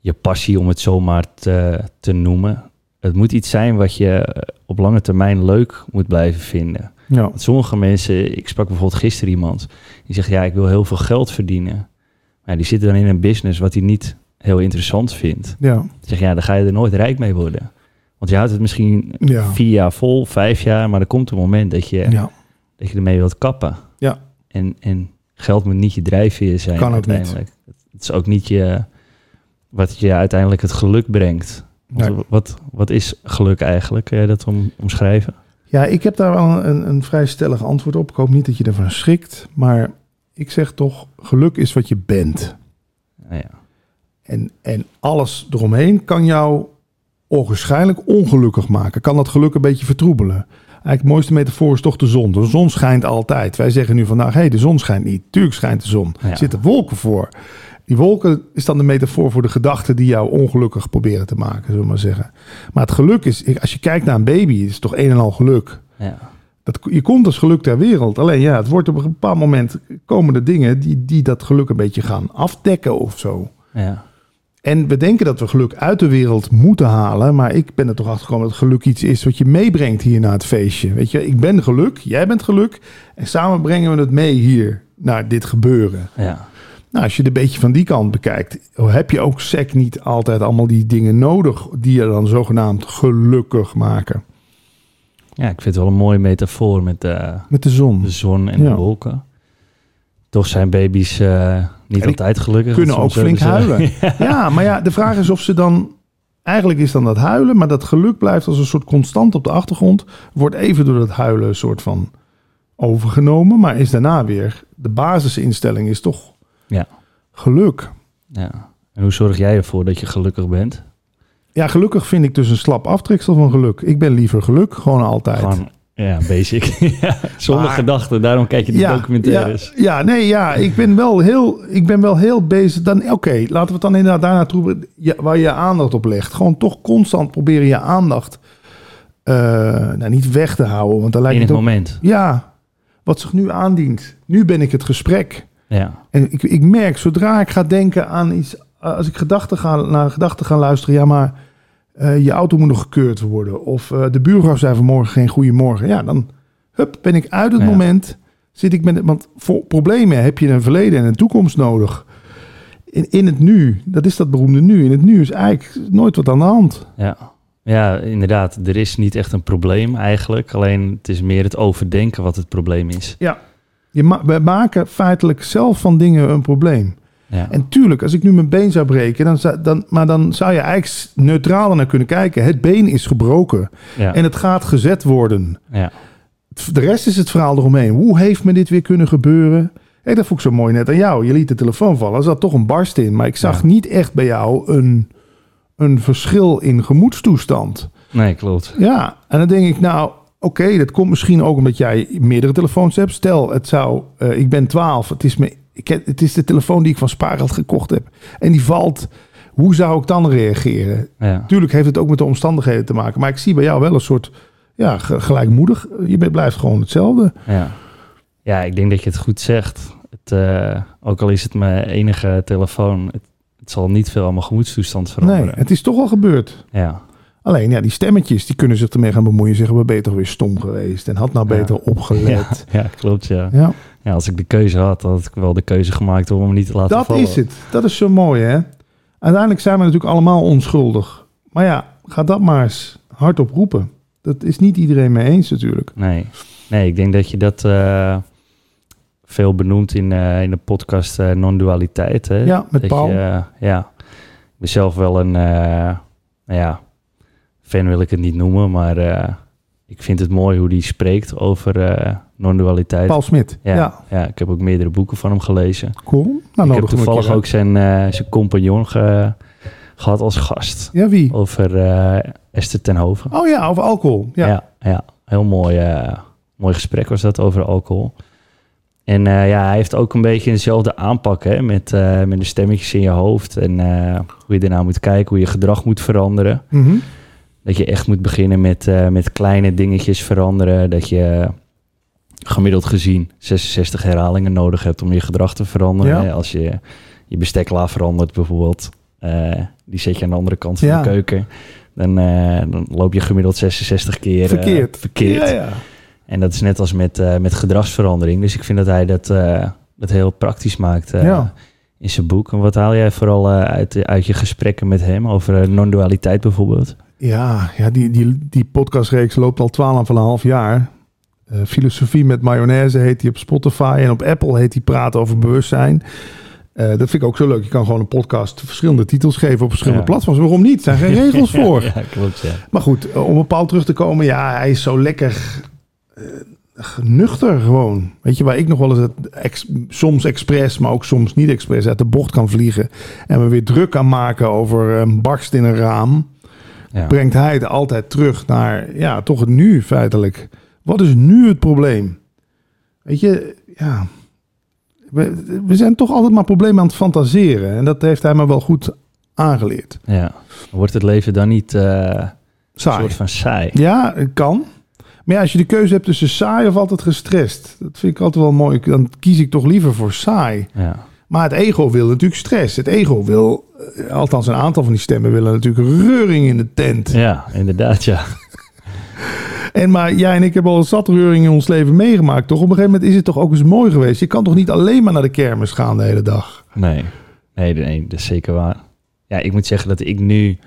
je passie, om het zomaar te, te noemen. Het moet iets zijn wat je eh, op lange termijn leuk moet blijven vinden. Ja. Want sommige mensen, ik sprak bijvoorbeeld gisteren iemand, die zegt ja, ik wil heel veel geld verdienen. Maar die zitten dan in een business wat hij niet heel interessant vindt. Ja. Die zegt ja, dan ga je er nooit rijk mee worden. Want je houdt het misschien Ja. vier jaar vol, vijf jaar, maar er komt een moment dat je, ja. dat je ermee wilt kappen. En, en geld moet niet je drijfveer zijn Kan ook niet. Het is ook niet je, wat je uiteindelijk het geluk brengt. Nee. wat, wat is geluk eigenlijk? Kun je dat om, omschrijven? Ja, ik heb daar wel een, een vrij stellig antwoord op. Ik hoop niet dat je ervan schrikt. Maar ik zeg toch, geluk is wat je bent. Nou ja. En, en alles eromheen kan jou onwaarschijnlijk ongelukkig maken. Kan dat geluk een beetje vertroebelen. Eigenlijk de mooiste metafoor is toch de zon. De zon schijnt altijd. Wij zeggen nu vandaag, hé, hey, de zon schijnt niet. Tuurlijk schijnt de zon. Ja. Er zitten wolken voor. Die wolken is dan de metafoor voor de gedachten die jou ongelukkig proberen te maken, zullen we maar zeggen. Maar het geluk is, als je kijkt naar een baby, is het toch een en al geluk. Ja. Dat, je komt als geluk ter wereld. Alleen ja, het wordt op een bepaald moment komen er dingen die, die dat geluk een beetje gaan afdekken of zo. Ja. En we denken dat we geluk uit de wereld moeten halen. Maar ik ben er toch achter gekomen dat geluk iets is wat je meebrengt hier naar het feestje. Weet je, ik ben geluk, jij bent geluk. En samen brengen we het mee hier naar dit gebeuren. Ja. Nou, als je het een beetje van die kant bekijkt, heb je ook sec niet altijd allemaal die dingen nodig die je dan zogenaamd gelukkig maken. ja, ik vind het wel een mooie metafoor met de, Met de zon. de zon en Ja. de wolken. Toch zijn baby's eh, niet altijd gelukkig. kunnen ook flink huilen. Ja, maar ja, de vraag is of ze dan... Eigenlijk is dan dat huilen, maar dat geluk blijft als een soort constant op de achtergrond. Wordt even door dat huilen een soort van overgenomen. Maar is daarna weer... De basisinstelling is toch Ja. geluk. Ja. En hoe zorg jij ervoor dat je gelukkig bent? Ja, gelukkig vind ik dus een slap aftreksel van geluk. Ik ben liever geluk, gewoon altijd. Gewoon, ja, basic. Ja, Zonder Maar- gedachten, daarom kijk je de documentaires. Ja, ja, nee, ja, ik ben wel heel, ik ben wel heel bezig. Dan, oké, laten we het dan inderdaad daar naartoe, ja, waar je je aandacht op legt. Gewoon toch constant proberen je aandacht, eh, nou niet weg te houden, want dan lijkt In het het ook, moment. ja, wat zich nu aandient. Nu ben ik het gesprek. Ja. En ik, ik merk, zodra ik ga denken aan iets, als ik gedachten ga, naar gedachten ga luisteren, ja, maar eh, je auto moet nog gekeurd worden. Of eh, de buurvrouw zei vanmorgen geen goeiemorgen. Ja, dan hup, ben ik uit het Ja. moment. Zit ik met, want voor problemen heb je een verleden en een toekomst nodig. In, in het nu, dat is dat beroemde nu. In het nu is eigenlijk nooit wat aan de hand. Ja. ja, inderdaad. Er is niet echt een probleem eigenlijk. Alleen het is meer het overdenken wat het probleem is. Ja. Je ma we maken feitelijk zelf van dingen een probleem. Ja. En tuurlijk, als ik nu mijn been zou breken, dan zou, dan, maar dan zou je eigenlijk neutraler naar kunnen kijken. Het been is gebroken ja. en het gaat gezet worden. ja. De rest is het verhaal eromheen. Hoe heeft me dit weer kunnen gebeuren? Hey, dat vond ik zo mooi net aan jou. Je liet de telefoon vallen. Er zat toch een barst in. Maar ik zag niet echt bij jou een, een verschil in gemoedstoestand. Nee, klopt. Ja, en dan denk ik, nou, oké, dat komt misschien ook omdat jij meerdere telefoons hebt. Stel, het zou, eh, ik ben 12, het is, me, ik, heb- het is de telefoon die ik van Spaargeld gekocht heb. En die valt, hoe zou ik dan reageren? Ja. Natuurlijk heeft het ook met de omstandigheden te maken. Maar ik zie bij jou wel een soort, ja, ge- gelijkmoedig. Je bent- blijft gewoon hetzelfde. Ja. ja, ik denk dat je het goed zegt. Het, eh, ook al is het mijn enige telefoon, het, het zal niet veel aan mijn gemoedstoestand veranderen. Nee, het is toch al gebeurd. Ja, Alleen, ja, die stemmetjes, die kunnen zich ermee gaan bemoeien. Zeggen, we toch weer stom geweest. En had nou Ja. beter opgelet. ja, ja klopt. Ja. Ja. ja, als ik de keuze had, had ik wel de keuze gemaakt om hem niet te laten Dat vallen. is het. Dat is zo mooi, hè? Uiteindelijk zijn we natuurlijk allemaal onschuldig. Maar ja, ga dat maar eens hardop roepen. Dat is niet iedereen mee eens natuurlijk. Nee. nee, ik denk dat je dat eh, veel benoemt in, eh, in de podcast eh, Non-dualiteit. Hè? Ja, met dat Paul. Je, ja, ik ben zelf wel een, ja, fan wil ik het niet noemen, maar eh, ik vind het mooi hoe hij spreekt over eh, non-dualiteit. Paul Smit. Ja, Ja, ja. ik heb ook meerdere boeken van hem gelezen. cool. Nou, ik heb toevallig ook zijn, eh, zijn compagnon ge- gehad als gast Ja, wie? over Esther ten Hoven. Oh ja, over alcohol. Ja. Ja, ja, heel mooi, mooi gesprek was dat over alcohol. En ja, hij heeft ook een beetje dezelfde aanpak hè, met, met de stemmetjes in je hoofd. En hoe je ernaar moet kijken, hoe je gedrag moet veranderen. Mhm. Dat je echt moet beginnen met, eh, met kleine dingetjes veranderen. Dat je gemiddeld gezien 66 herhalingen nodig hebt om je gedrag te veranderen. Ja. Als je je bestekla verandert bijvoorbeeld, eh, die zet je aan de andere kant van Ja. de keuken. Dan, eh, dan loop je gemiddeld 66 keer Verkeerd. verkeerd. Ja, ja. En dat is net als met, met gedragsverandering. Dus ik vind dat hij dat, dat heel praktisch maakt in zijn boek. En wat haal jij vooral uit, uit je gesprekken met hem over non-dualiteit bijvoorbeeld? Ja, ja die, die, die podcastreeks loopt al 12,5 jaar. Eh, Filosofie met mayonaise heet die op Spotify. En op Apple heet die Praten over bewustzijn. Eh, dat vind ik ook zo leuk. Je kan gewoon een podcast verschillende titels geven op verschillende Ja. platforms. Waarom niet? Er zijn geen regels voor. ja, klopt, ja. Maar goed, eh, om op Paul terug te komen. Ja, hij is zo lekker. nuchter gewoon. Weet je, waar ik nog wel eens het ex- soms expres, maar ook soms niet expres uit de bocht kan vliegen. En me weer druk kan maken over een barst in een raam. Ja. Brengt hij het altijd terug naar, ja, toch het nu feitelijk. Wat is nu het probleem? Weet je, ja. We, we zijn toch altijd maar problemen aan het fantaseren. En dat heeft hij me wel goed aangeleerd. ja. Wordt het leven dan niet eh, een Saai. soort van saai? Ja, het kan. Maar ja, als je de keuze hebt tussen saai of altijd gestrest. Dat vind ik altijd wel mooi. Dan kies ik toch liever voor saai. Ja. Maar het ego wil natuurlijk stress. Het ego wil, eh, althans een aantal van die stemmen willen natuurlijk reuring in de tent. ja, inderdaad, ja. En maar jij en ik hebben al zat reuring in ons leven meegemaakt, toch? Op een gegeven moment is het toch ook eens mooi geweest. Je kan toch niet alleen maar naar de kermis gaan de hele dag? Nee. Nee, nee, dat is zeker waar. Ja, ik moet zeggen dat ik nu,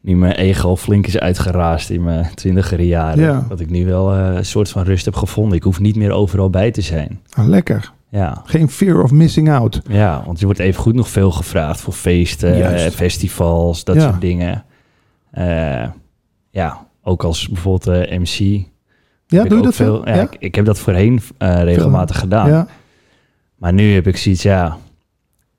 nu mijn ego flink is uitgeraasd in mijn twintigere jaren, Ja. dat ik nu wel eh, een soort van rust heb gevonden. Ik hoef niet meer overal bij te zijn. Nou, lekker. Ja, Geen fear of missing out. ja want je wordt even goed nog veel gevraagd voor feesten, Juist. eh, festivals, dat Ja. soort dingen. Eh, ja, ook als bijvoorbeeld eh, MC. Ja, doe je dat veel? Ja, Ik, ik heb dat voorheen regelmatig gedaan. Ja. Maar nu heb ik zoiets, ja,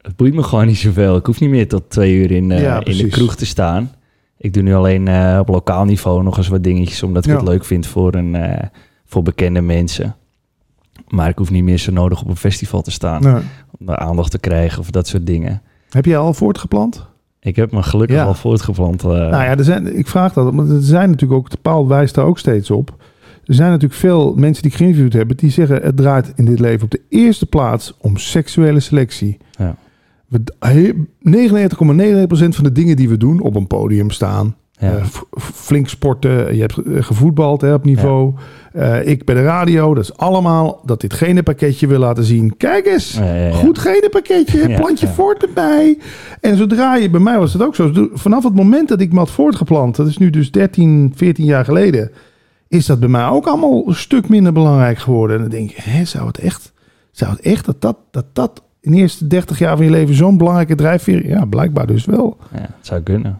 het boeit me gewoon niet zoveel. Ik hoef niet meer tot twee uur in, in de kroeg te staan. Ik doe nu alleen op lokaal niveau nog eens wat dingetjes, omdat ik het leuk vind voor, een, voor bekende mensen. Maar ik hoef niet meer zo nodig op een festival te staan Nee. om de aandacht te krijgen of dat soort dingen. Heb jij al voortgeplant? Ik heb me gelukkig Ja. al voortgeplant. eh, Nou ja, er zijn, ik vraag dat, want er zijn natuurlijk ook, Paul wijst daar ook steeds op. Er zijn natuurlijk veel mensen die ik geïnterviewd heb, die zeggen het draait in dit leven op de eerste plaats om seksuele selectie. Ja. We, he- 99,99% van de dingen die we doen, op een podium staan, ja. eh, flink sporten, je hebt eh, gevoetbald hè, op niveau, eh, ik bij de radio, dat is allemaal dat dit gene pakketje wil laten zien. Kijk eens, Ja. Goed gene pakketje, Ja, plantje voort erbij. En zodra je, bij mij was het ook zo, vanaf het moment dat ik me had voortgeplant, dat is nu dus 13, 14 jaar geleden, is dat bij mij ook allemaal een stuk minder belangrijk geworden. En dan denk je, hè, zou het echt, zou het echt dat dat, dat, dat in de eerste 30 jaar van je leven zo'n belangrijke drijfveer, ja, blijkbaar dus wel. ja, het zou kunnen.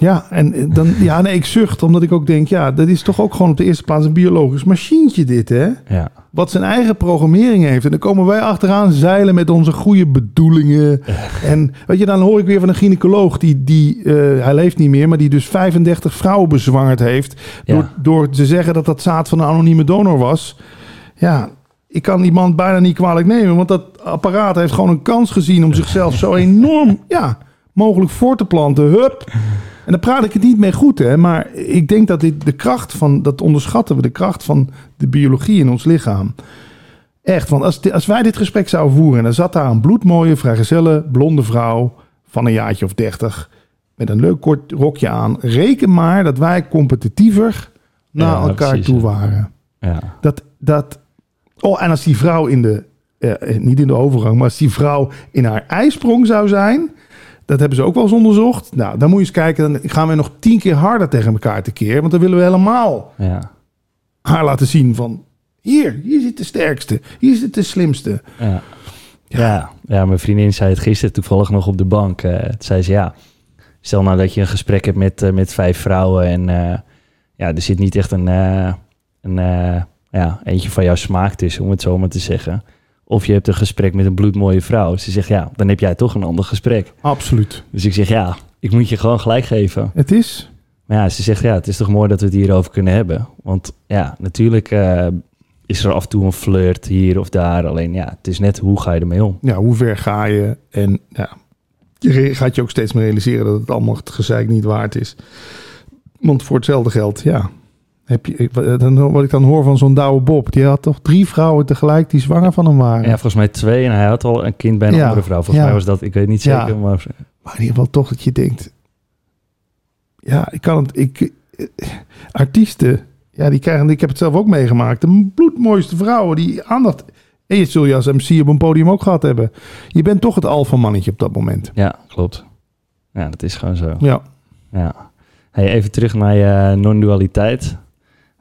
Ja, en dan, ja, nee, ik zucht, omdat ik ook denk, ja, dat is toch ook gewoon op de eerste plaats een biologisch machientje dit, hè? Ja, wat zijn eigen programmering heeft. En dan komen wij achteraan zeilen met onze goede bedoelingen. En weet je, dan hoor ik weer van een gynaecoloog die, die eh, hij leeft niet meer, maar die dus 35 vrouwen bezwangerd heeft. Ja. Door, door te zeggen dat dat zaad van een anonieme donor was. Ja, ik kan die man bijna niet kwalijk nemen, want dat apparaat heeft gewoon een kans gezien om zichzelf zo enorm, ja, mogelijk voor te planten. Hup. En dan praat ik het niet mee goed, hè. Maar ik denk dat dit de kracht van... Dat onderschatten we, de kracht van de biologie in ons lichaam. Echt, want als, als wij dit gesprek zouden voeren... en er zat daar een bloedmooie, vrijgezelle, blonde vrouw... van een jaartje of dertig... met een leuk kort rokje aan. Reken maar dat wij competitiever naar Ja, elkaar precies, toe waren. ja. Dat, dat... Oh, en als die vrouw in de... eh, eh, niet in de overgang, maar als die vrouw in haar ijsprong zou zijn... Dat hebben ze ook wel eens onderzocht. Nou, dan moet je eens kijken. Dan gaan we nog tien keer harder tegen elkaar tekeer. Want dan willen we helemaal ja. haar laten zien van... Hier, hier zit de sterkste. Hier zit de slimste. Ja. Ja. ja, mijn vriendin zei het gisteren toevallig nog op de bank. Eh toen zei ze, ja, stel nou dat je een gesprek hebt met, eh, met vijf vrouwen en eh, ja, er zit niet echt een, eh, een eh, ja, eentje van jouw smaak tussen, om het zo maar te zeggen. Of je hebt een gesprek met een bloedmooie vrouw. Ze zegt, ja, dan heb jij toch een ander gesprek. Absoluut. Dus ik zeg, ja, ik moet je gewoon gelijk geven. Het is... Maar ja, ze zegt, ja, het is toch mooi dat we het hierover kunnen hebben. Want ja, natuurlijk eh, is er af en toe een flirt hier of daar. Alleen ja, het is net hoe ga je ermee om. Ja, hoe ver ga je? En ja, je gaat je ook steeds meer realiseren... dat het allemaal het gezeik niet waard is. Want voor hetzelfde geld, ja... Heb je, ik- dan, wat ik dan hoor van zo'n Douwe Bob... die had toch drie vrouwen tegelijk die zwanger van hem waren. Ja, volgens mij twee. En hij had al een kind bij een Ja, andere vrouw. Volgens ja. mij was dat, ik weet niet Ja. zeker, maar Maar in ieder geval toch dat je denkt... Ja, ik kan het... Ik, eh, artiesten, ja, die krijgen... Ik heb het zelf ook meegemaakt. De bloedmooiste vrouwen die aandacht... En je zul je als MC op een podium ook gehad hebben. Je bent toch het alfamannetje op dat moment. ja, klopt. Ja, dat is gewoon zo. Ja. Ja. Hey, even terug naar je non-dualiteit.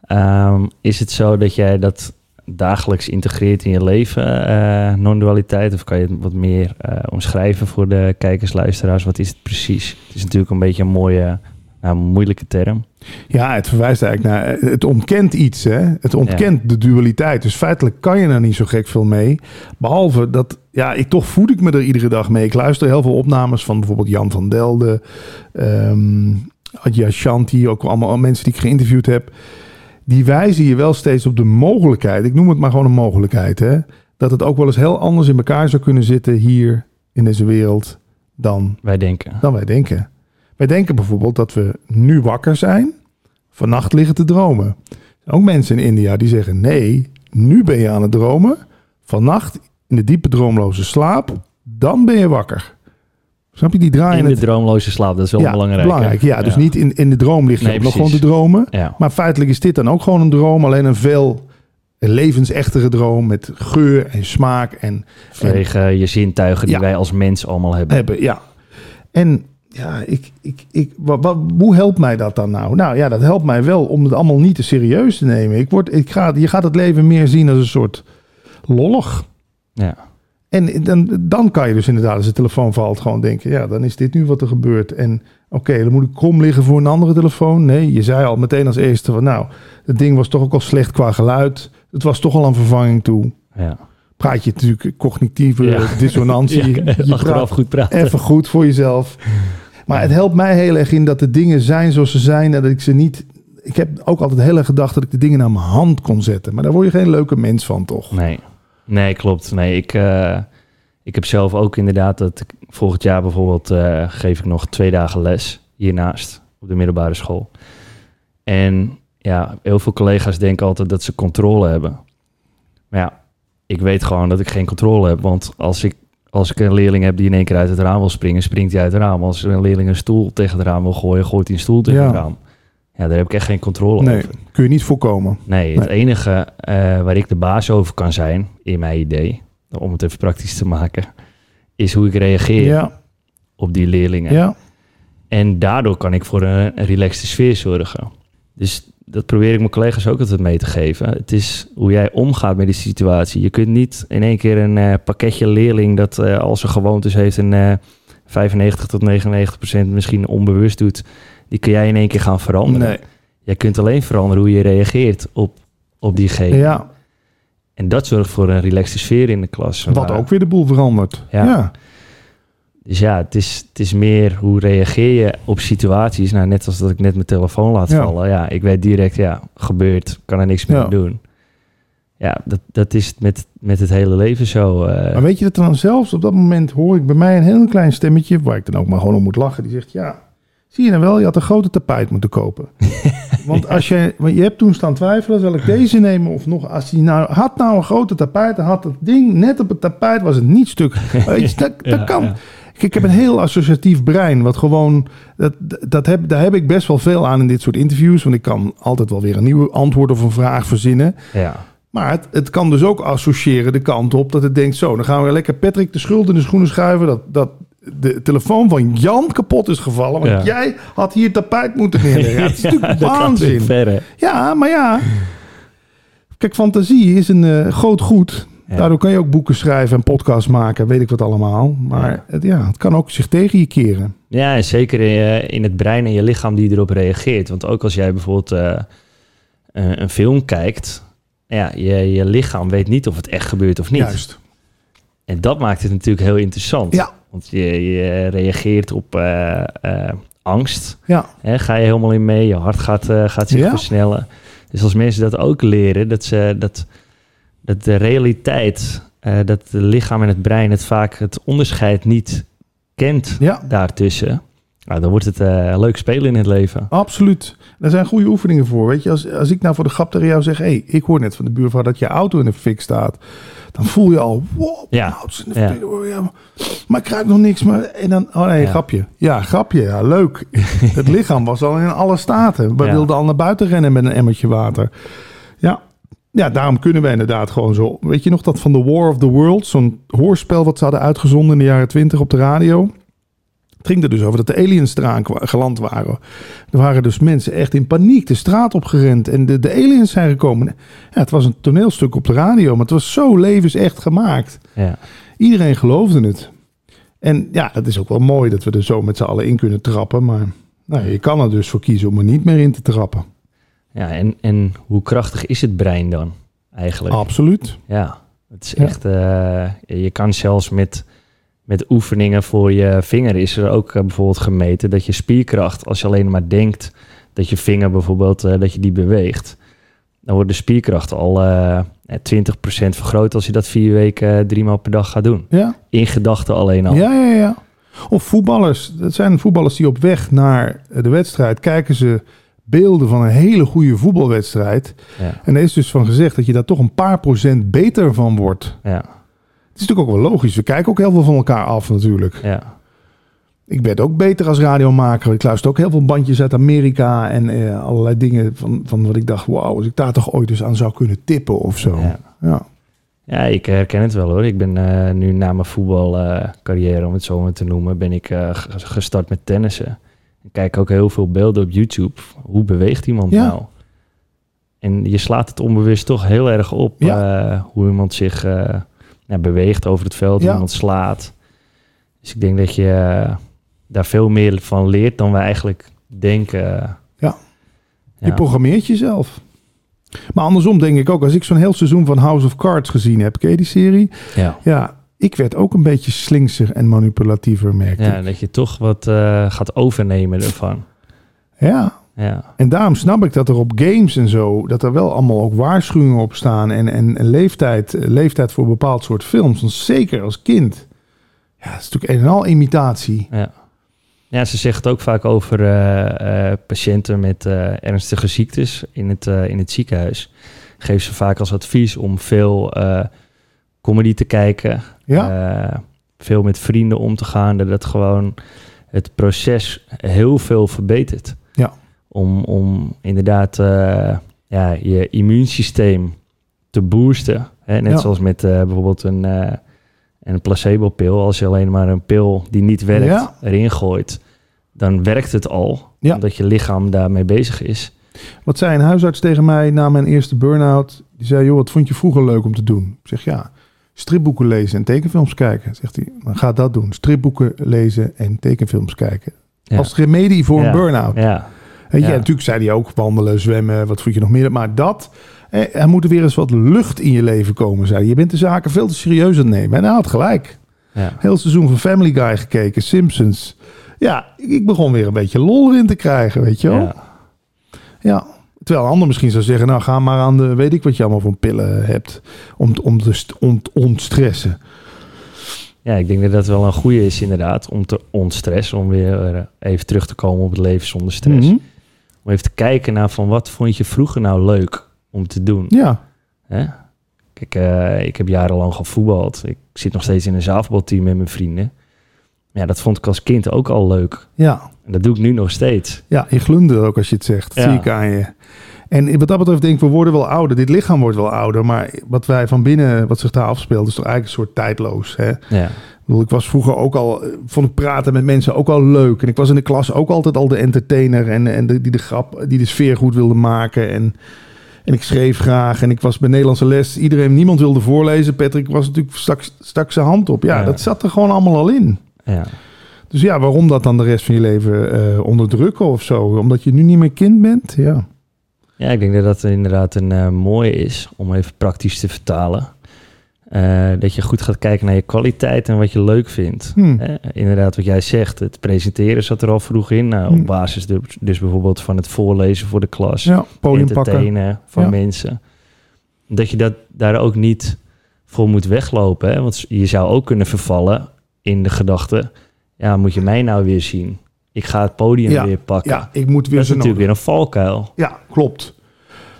Ehm, is het zo dat jij dat dagelijks integreert in je leven, eh, non-dualiteit? Of kan je het wat meer eh, omschrijven voor de kijkers, luisteraars? Wat is het precies? Het is natuurlijk een beetje een mooie Nou, moeilijke term. Ja, het verwijst eigenlijk naar. Het ontkent iets, hè? Het ontkent de dualiteit. Dus feitelijk kan je er niet zo gek veel mee. Behalve dat. Ja, ik toch voed ik me er iedere dag mee. Ik luister heel veel opnames van bijvoorbeeld Jan van Delden. Um, Adja Shanti, ook allemaal mensen die ik geïnterviewd heb. Die wijzen je wel steeds op de mogelijkheid. Ik noem het maar gewoon een mogelijkheid, hè? Dat het ook wel eens heel anders in elkaar zou kunnen zitten hier in deze wereld dan wij denken. Dan wij denken. Wij denken bijvoorbeeld dat we nu wakker zijn, vannacht liggen te dromen. Ook mensen in India die zeggen: nee, nu ben je aan het dromen, vannacht in de diepe droomloze slaap, dan ben je wakker. Snap je die draaien? In de droomloze slaap, dat is wel belangrijk. Belangrijk, ja. Dus niet in, in de droom ligt je nog gewoon te dromen. Ja. Maar feitelijk is dit dan ook gewoon een droom, alleen een veel levensechtere droom met geur en smaak en... Vanwege je zintuigen die wij als mens allemaal hebben. Hebben, ja. En ja, ik, ik, ik, wat, hoe helpt mij dat dan nou? Nou ja, dat helpt mij wel om het allemaal niet te serieus te nemen. Ik word, ik ga, je gaat het leven meer zien als een soort lollig. Ja. En dan, dan kan je dus inderdaad, als de telefoon valt, gewoon denken: ja, dan is dit nu wat er gebeurt. En oké, dan moet ik krom liggen voor een andere telefoon. Nee, je zei al meteen als eerste van: nou, het ding was toch ook al slecht qua geluid. Het was toch al een vervanging toe. Ja praat je natuurlijk cognitieve dissonantie. ja, je achteraf goed praten. Even goed voor jezelf. Maar het helpt mij heel erg in dat de dingen zijn zoals ze zijn en dat ik ze niet. Ik heb ook altijd heel erg gedacht dat ik de dingen naar mijn hand kon zetten. Maar daar word je geen leuke mens van, toch? Nee, nee klopt. Nee, ik, uh, ik heb zelf ook inderdaad dat ik, volgend jaar bijvoorbeeld uh, geef ik nog twee dagen les hiernaast op de middelbare school. En ja, heel veel collega's denken altijd dat ze controle hebben. Maar ja, ik weet gewoon dat ik geen controle heb. Want als ik, als ik een leerling heb die in één keer uit het raam wil springen, springt hij uit het raam. Als een leerling een stoel tegen het raam wil gooien, gooit hij een stoel tegen het raam. Ja, daar heb ik echt geen controle nee, over. kun je niet voorkomen. Nee, het enige uh, waar ik de baas over kan zijn, in mijn idee, om het even praktisch te maken, is hoe ik reageer ja. op die leerlingen. Ja. En daardoor kan ik voor een, een relaxte sfeer zorgen. Dus dat probeer ik mijn collega's ook altijd mee te geven. Het is hoe jij omgaat met die situatie. Je kunt niet in één keer een uh, pakketje leerling dat uh, al zijn gewoontes heeft en uh, 95 tot 99 procent misschien onbewust doet, die kun jij in één keer gaan veranderen. Nee. Jij kunt alleen veranderen hoe je reageert op, op diegene. Ja. En dat zorgt voor een relaxte sfeer in de klas. Wat ook weer de boel verandert. Ja. ja. Dus ja, het is, het is meer hoe reageer je op situaties. Nou, net als dat ik net mijn telefoon laat Ja. vallen. Ja, ik weet direct, ja, gebeurt, kan er niks meer Ja. doen. Ja, dat, dat is met, met het hele leven zo. eh. Maar weet je dat dan zelfs op dat moment hoor ik bij mij een heel klein stemmetje, waar ik dan ook maar gewoon om moet lachen, die zegt ja, zie je nou wel, je had een grote tapijt moeten kopen. want als je, want je hebt toen staan twijfelen, zal ik deze nemen of nog, als hij nou had nou een grote tapijt, dan had het ding net op het tapijt, was het niet stuk. Weet je, dat, dat Ja, kan. ja. Kijk, ik heb een heel associatief brein, wat gewoon, dat, dat heb, daar heb ik best wel veel aan in dit soort interviews, want ik kan altijd wel weer een nieuwe antwoord of een vraag verzinnen. ja. Maar het, het kan dus ook associëren de kant op dat het denkt... zo, dan gaan we lekker Patrick de schuld in de schoenen schuiven... dat, dat de telefoon van Jan kapot is gevallen. Want Ja. jij had hier tapijt moeten neerleggen. Ja, het is natuurlijk waanzin. ver? Ja, maar ja. Kijk, fantasie is een eh, groot goed. Ja. Daardoor kan je ook boeken schrijven en podcasts maken. Weet ik wat allemaal. Maar Ja. Het, ja, het kan ook zich tegen je keren. Ja, en zeker in, in het brein en je lichaam die erop reageert. Want ook als jij bijvoorbeeld eh, een, een film kijkt... Ja, je, je lichaam weet niet of het echt gebeurt of niet. Juist. En dat maakt het natuurlijk heel interessant. Ja. Want je, je reageert op eh, eh, angst. Ja, Hè, ga je helemaal in mee, je hart gaat, eh, gaat zich Ja. versnellen. Dus als mensen dat ook leren, dat, ze, dat, dat de realiteit, dat het lichaam en het brein het vaak het onderscheid niet kent ja. daartussen, nou, dan wordt het leuk spelen in het leven. Absoluut. Er zijn goede oefeningen voor. Weet je, als, als ik nou voor de grap tegen jou zeg: hey, ik hoor net van de buurvrouw dat je auto in de fik staat. Dan voel je al, wow, Ja. de Ja. maar ik ruik nog niks. Maar, en dan, oh nee, Ja. grapje. Ja, grapje. Ja, leuk. het lichaam was al in alle staten. We wilden al naar buiten rennen met een emmertje water. Ja. Ja, daarom kunnen we inderdaad gewoon zo. Weet je nog dat van The War of the World, zo'n hoorspel wat ze hadden uitgezonden in de jaren twintig op de radio? Het ging er dus over dat de aliens eraan geland waren. Er waren dus mensen echt in paniek de straat opgerend en de, de aliens zijn gekomen. Ja, het was een toneelstuk op de radio, maar het was zo levensecht gemaakt. Ja. Iedereen geloofde het. En ja, het is ook wel mooi dat we er zo met z'n allen in kunnen trappen, maar Nou, je kan er dus voor kiezen om er niet meer in te trappen. Ja, en, en hoe krachtig is het brein dan eigenlijk? Absoluut. Ja, het is Ja. echt... eh, je kan zelfs met, met oefeningen voor je vinger... is er ook eh, bijvoorbeeld gemeten dat je spierkracht... als je alleen maar denkt dat je vinger bijvoorbeeld... eh, dat je die beweegt... dan wordt de spierkracht al eh 20% vergroot... als je dat vier weken, eh, drie maal per dag gaat doen. Ja, In gedachten alleen al. ja, ja. ja. Of voetballers. Dat zijn voetballers die op weg naar de wedstrijd kijken ze beelden van een hele goede voetbalwedstrijd. Ja, En er is dus van gezegd dat je daar toch een paar procent beter van wordt. ja, is natuurlijk ook wel logisch. We kijken ook heel veel van elkaar af natuurlijk. ja. Ik werd ook beter als radiomaker. Ik luister ook heel veel bandjes uit Amerika en eh, allerlei dingen van, van wat ik dacht, wauw, als ik daar toch ooit eens aan zou kunnen tippen of zo. ja. Ja, Ja, ik herken het wel hoor. Ik ben eh, nu na mijn voetbalcarrière, om het zo maar te noemen, ben ik eh, gestart met tennissen. Ik kijk ook heel veel beelden op YouTube. Hoe beweegt iemand Ja. nou? En je slaat het onbewust toch heel erg op eh, hoe iemand zich ja, beweegt over het veld, Ja. iemand slaat. Dus ik denk dat je eh, daar veel meer van leert dan wij eigenlijk denken. Ja. Je programmeert jezelf. Maar andersom denk ik ook, als ik zo'n heel seizoen van House of Cards gezien heb, ken je die serie? Ja. Ja, ik werd ook een beetje slinkser en manipulatiever, merkte ja, ik. dat je toch wat eh, gaat overnemen ervan. Ja, Ja, en daarom snap ik dat er op games en zo, dat er wel allemaal ook waarschuwingen op staan en, en, en leeftijd, leeftijd voor een bepaald soort films. Want zeker als kind. Ja, het is natuurlijk een en al imitatie. Ja. ja, ze zegt het ook vaak over eh, eh, patiënten met eh, ernstige ziektes in het, in het ziekenhuis. Geeft ze vaak als advies om veel comedy te kijken. Ja, veel met vrienden om te gaan. Dat het gewoon het proces heel veel verbetert. Om, om inderdaad eh, ja, je immuunsysteem te boosten. Hè? Net Ja. zoals met eh, bijvoorbeeld een, eh een placebo-pil. Als je alleen maar een pil die niet werkt Ja. erin gooit, dan werkt het al. Ja. Omdat je lichaam daarmee bezig is. wat zei een huisarts tegen mij na mijn eerste burn-out? Die zei, joh, wat vond je vroeger leuk om te doen? Ik zeg, ja, stripboeken lezen en tekenfilms kijken. Zegt hij, dan ga dat doen. Stripboeken lezen en tekenfilms kijken. Ja. Als remedie voor Ja. een burn-out. Ja, Weet je, Ja. en natuurlijk zei hij ook wandelen, zwemmen, wat vond je nog meer. Maar dat, er moet er weer eens wat lucht in je leven komen, zei hij. Je bent de zaken veel te serieus aan het nemen. En hij had gelijk. ja. Heel seizoen van Family Guy gekeken, Simpsons. Ja, ik begon weer een beetje lol erin te krijgen, weet je wel. Ja. ja. Terwijl een ander misschien zou zeggen, nou ga maar aan de, weet ik wat je allemaal voor pillen hebt, om, om te st- om te ontstressen. Ja, ik denk dat dat wel een goede is inderdaad, om te ontstressen, om weer eh, even terug te komen op het leven zonder stress. Mhm. Om even te kijken naar van wat vond je vroeger nou leuk om te doen. Ja, Hè? Kijk, eh, ik heb jarenlang gevoetbald. Ik zit nog steeds in een zaalvoetbalteam met mijn vrienden. Ja, dat vond ik als kind ook al leuk. ja, En dat doe ik nu nog steeds. ja, je glundert ook als je het zegt. Dat Ja. zie ik aan je. En wat dat betreft denk ik, we worden wel ouder. Dit lichaam wordt wel ouder. Maar wat wij van binnen, wat zich daar afspeelt, is toch eigenlijk een soort tijdloos. Hè? Ja, Ik was vroeger ook al, eh, vond ik praten met mensen ook al leuk. En ik was in de klas ook altijd al de entertainer en, en de, die de grap, die de sfeer goed wilde maken. En, en ik schreef graag. En ik was bij Nederlandse les. Iedereen, niemand wilde voorlezen. Patrick was natuurlijk stak, stak zijn hand op. Ja, Ja. dat zat er gewoon allemaal al in. ja. Dus ja, waarom dat dan de rest van je leven eh, onderdrukken of zo? Omdat je nu niet meer kind bent? Ja. ja ik denk dat dat inderdaad een eh, mooie is om even praktisch te vertalen. Eh, dat je goed gaat kijken naar je kwaliteit en wat je leuk vindt. Hm. Eh, inderdaad, wat jij zegt, het presenteren zat er al vroeg in. Nou. Op basis dus, dus bijvoorbeeld van het voorlezen voor de klas. Ja, podium pakken. entertainen van Ja. mensen. Dat je dat daar ook niet voor moet weglopen. Hè? Want je zou ook kunnen vervallen in de gedachte... ja, moet je mij nou weer zien? Ik ga het podium Ja, weer pakken. Ja, ik moet weer dat is natuurlijk nodig. weer een valkuil. Ja, klopt.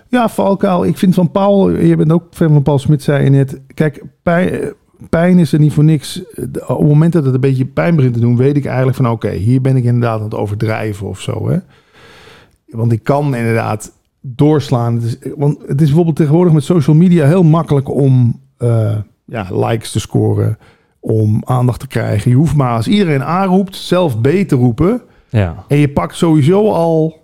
Ja, valkuil. Ik vind van Paul, je bent ook fan van Paul Smit, zei je net. Kijk, pijn, pijn is er niet voor niks. Op het moment dat het een beetje pijn begint te doen, weet ik eigenlijk van oké, hier ben ik inderdaad aan het overdrijven of zo. Hè? Want ik kan inderdaad doorslaan. Het is, want het is bijvoorbeeld tegenwoordig met social media heel makkelijk om eh, ja, likes te scoren, om aandacht te krijgen. Je hoeft maar als iedereen A roept, zelf B te roepen. Ja, En je pakt sowieso al,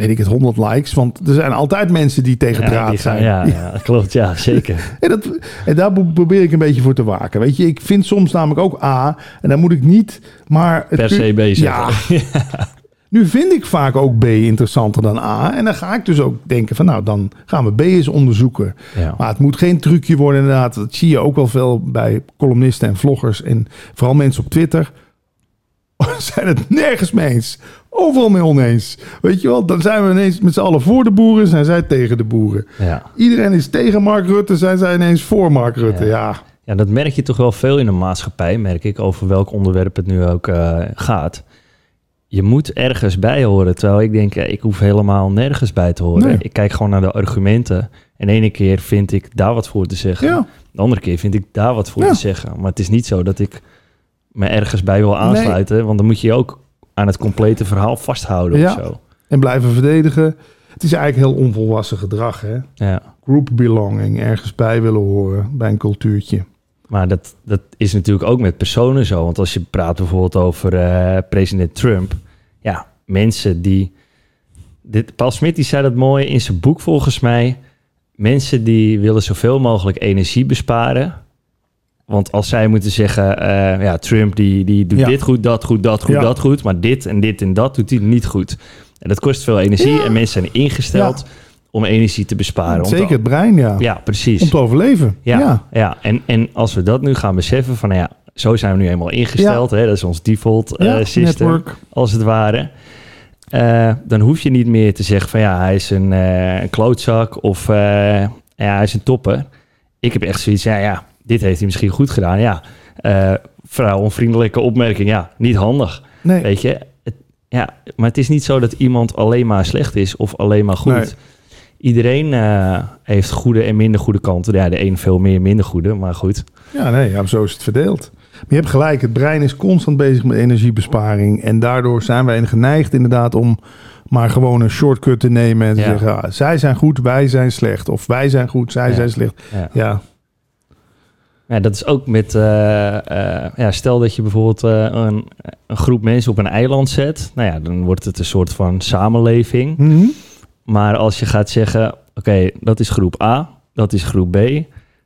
weet ik het, 100 likes. Want er zijn altijd mensen die tegen ja, draad zijn. ja, ja, klopt. Ja, zeker. En, dat, en daar pro- probeer ik een beetje voor te waken. Weet je, ik vind soms namelijk ook A. En dan moet ik niet, maar... het Per se bezig. Ja. Nu vind ik vaak ook B interessanter dan A. En dan ga ik dus ook denken van nou, dan gaan we B eens onderzoeken. Ja. Maar het moet geen trucje worden inderdaad. Dat zie je ook wel veel bij columnisten en vloggers. En vooral mensen op Twitter. Zijn het nergens mee eens. Overal mee oneens. Weet je wel, dan zijn we ineens met z'n allen voor de boeren. Zijn zij tegen de boeren. Ja. Iedereen is tegen Mark Rutte. Zijn zij ineens voor Mark Rutte. Ja, ja, dat merk je toch wel veel in de maatschappij, merk ik, over welk onderwerp het nu ook eh, gaat. Je moet ergens bij horen, terwijl ik denk, ja, ik hoef helemaal nergens bij te horen. Nee. Ik kijk gewoon naar de argumenten. En de ene keer vind ik daar wat voor te zeggen. ja. De andere keer vind ik daar wat voor te zeggen. Maar het is niet zo dat ik me ergens bij wil aansluiten. Want dan moet je je ook aan het complete verhaal vasthouden Ja. of zo. En blijven verdedigen. Het is eigenlijk heel onvolwassen gedrag. Hè? Ja. Group belonging. Ergens bij willen horen. Bij een cultuurtje. Maar dat, dat is natuurlijk ook met personen zo. Want als je praat bijvoorbeeld over eh, president Trump. Ja, mensen die... Dit, Paul Smit die zei dat mooi in zijn boek volgens mij. Mensen die willen zoveel mogelijk energie besparen. Want als zij moeten zeggen... eh, ja, Trump die, die doet Ja. dit goed, dat goed, dat goed, Ja. dat goed. Maar dit en dit en dat doet hij niet goed. En dat kost veel energie. Ja. En mensen zijn ingesteld om energie te besparen. Te- Zeker het brein, ja. Ja, precies. Om te overleven. Ja, ja. En, en als we dat nu gaan beseffen van, nou ja, zo zijn we nu eenmaal ingesteld. Hè? Dat is ons default Ja, system, network. als het ware. Eh, dan hoef je niet meer te zeggen van, ja, hij is een, een klootzak of ja, hij is een topper. Ik heb echt zoiets, ja, ja, dit heeft hij misschien goed gedaan. Ja, eh vrouwonvriendelijke opmerking, ja, niet handig. Nee. Weet je, het, ja, maar het is niet zo dat iemand alleen maar slecht is of alleen maar goed. Nee. Iedereen eh, heeft goede en minder goede kanten. Ja, de een veel meer, minder goede, maar goed. Ja, nee, ja, zo is het verdeeld. Maar je hebt gelijk, het brein is constant bezig met energiebesparing. En daardoor zijn wij geneigd inderdaad om maar gewoon een shortcut te nemen en te Ja. zeggen, ah, zij zijn goed, wij zijn slecht. Of wij zijn goed, zij Ja. zijn slecht. Ja. Ja, Ja, dat is ook met, eh, eh, ja, stel dat je bijvoorbeeld eh, een, een groep mensen op een eiland zet. Nou ja, dan wordt het een soort van samenleving. Mhm. Maar als je gaat zeggen, oké, dat is groep A, dat is groep B.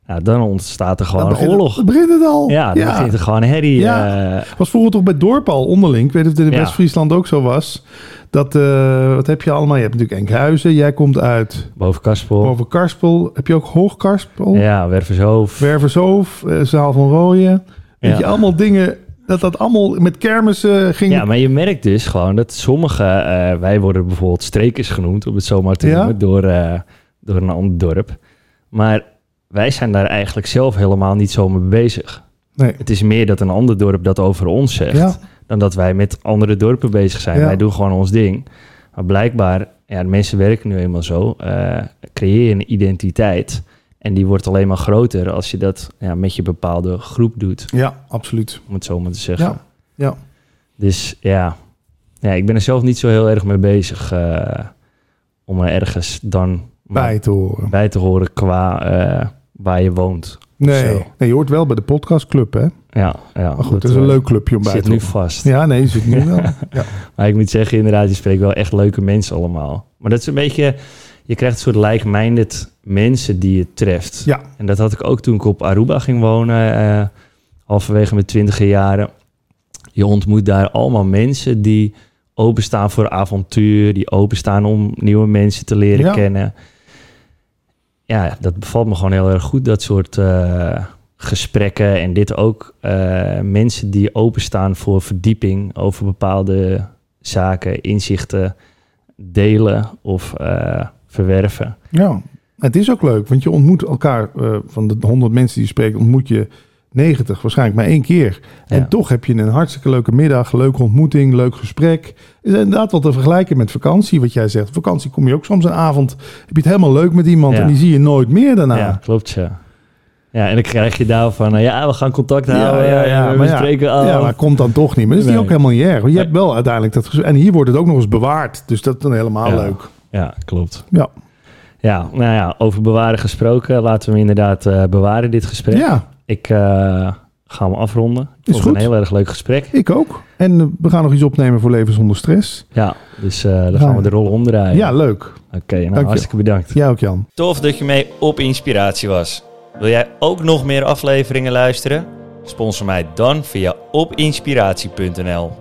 Nou, dan ontstaat er gewoon begint- oorlog. Dan begint het al. Ja, dan begint er gewoon herrie. Ja. eh, was vroeger toch bij dorpen al onderling. Ik weet niet of het in Ja. West-Friesland ook zo was. Dat, eh, wat heb je allemaal? Je hebt natuurlijk Enkhuizen. Jij komt uit boven Kaspel. boven Karspel. Heb je ook Hoogkarspel? Ja, Wervershoofd. Wervershoofd, eh, Zaal van Rooyen. Weet Ja. je, allemaal dingen... Dat dat allemaal met kermissen ging. Ja, maar je merkt dus gewoon dat sommige, wij worden bijvoorbeeld strekers genoemd, om het zo maar te Ja. noemen, door, door een ander dorp. Maar wij zijn daar eigenlijk zelf helemaal niet zo mee bezig. Nee. Het is meer dat een ander dorp dat over ons zegt, Ja. dan dat wij met andere dorpen bezig zijn. Ja. Wij doen gewoon ons ding. Maar blijkbaar, ja, de mensen werken nu eenmaal zo, eh, creëer je een identiteit. En die wordt alleen maar groter als je dat ja, met je bepaalde groep doet, ja, absoluut. om het zo maar te zeggen. Ja, ja. Dus ja. ja, ik ben er zelf niet zo heel erg mee bezig eh, om er ergens dan Bij te horen. bij te horen qua eh, waar je woont. Nee. Nee, je hoort wel bij de podcastclub, hè? Ja, ja Maar goed, dat is een eh, leuk clubje om bij zit te nu horen. vast. Ja, nee, zit nu wel. Ja. Maar ik moet zeggen, inderdaad, je spreekt wel echt leuke mensen allemaal. Maar dat is een beetje, je krijgt een soort like-minded mensen die je treft. ja, En dat had ik ook toen ik op Aruba ging wonen, eh, halverwege mijn twintiger jaren. Je ontmoet daar allemaal mensen die openstaan voor avontuur, die openstaan om nieuwe mensen te leren Ja. kennen. Ja, dat bevalt me gewoon heel erg goed, dat soort eh, gesprekken. En dit ook eh, mensen die openstaan voor verdieping over bepaalde zaken, inzichten delen of eh, verwerven. ja. Het is ook leuk, want je ontmoet elkaar van de 100 mensen die je spreekt, ontmoet je 90 waarschijnlijk maar één keer. En Ja. toch heb je een hartstikke leuke middag, leuke ontmoeting, leuk gesprek. Is inderdaad wat te vergelijken met vakantie, wat jij zegt. Vakantie kom je ook soms een avond, heb je het helemaal leuk met iemand Ja. en die zie je nooit meer daarna. Ja, klopt, ja. Ja, en dan krijg je daar van, eh, ja, we gaan contact houden. ja, ja, we maar ja. spreken. Ja, maar komt dan toch niet. Maar dat is Nee. niet ook helemaal niet erg. Je Nee. hebt wel uiteindelijk dat gesprek. En hier wordt het ook nog eens bewaard. Dus dat is dan helemaal Ja. leuk. Ja, klopt. Ja. Ja, nou ja, over bewaren gesproken. Laten we inderdaad eh, bewaren, dit gesprek. Ja, Ik eh, ga hem afronden. Ik Is vond het goed. een heel erg leuk gesprek. ik ook. En eh, we gaan nog iets opnemen voor Leven zonder stress. Ja, dus eh, dan Ja. gaan we de rol omdraaien. Ja, leuk. Oké, nou, hartstikke bedankt. Jij ook, Jan. Tof dat je mee op inspiratie was. Wil jij ook nog meer afleveringen luisteren? Sponsor mij dan via opinspiratie.nl.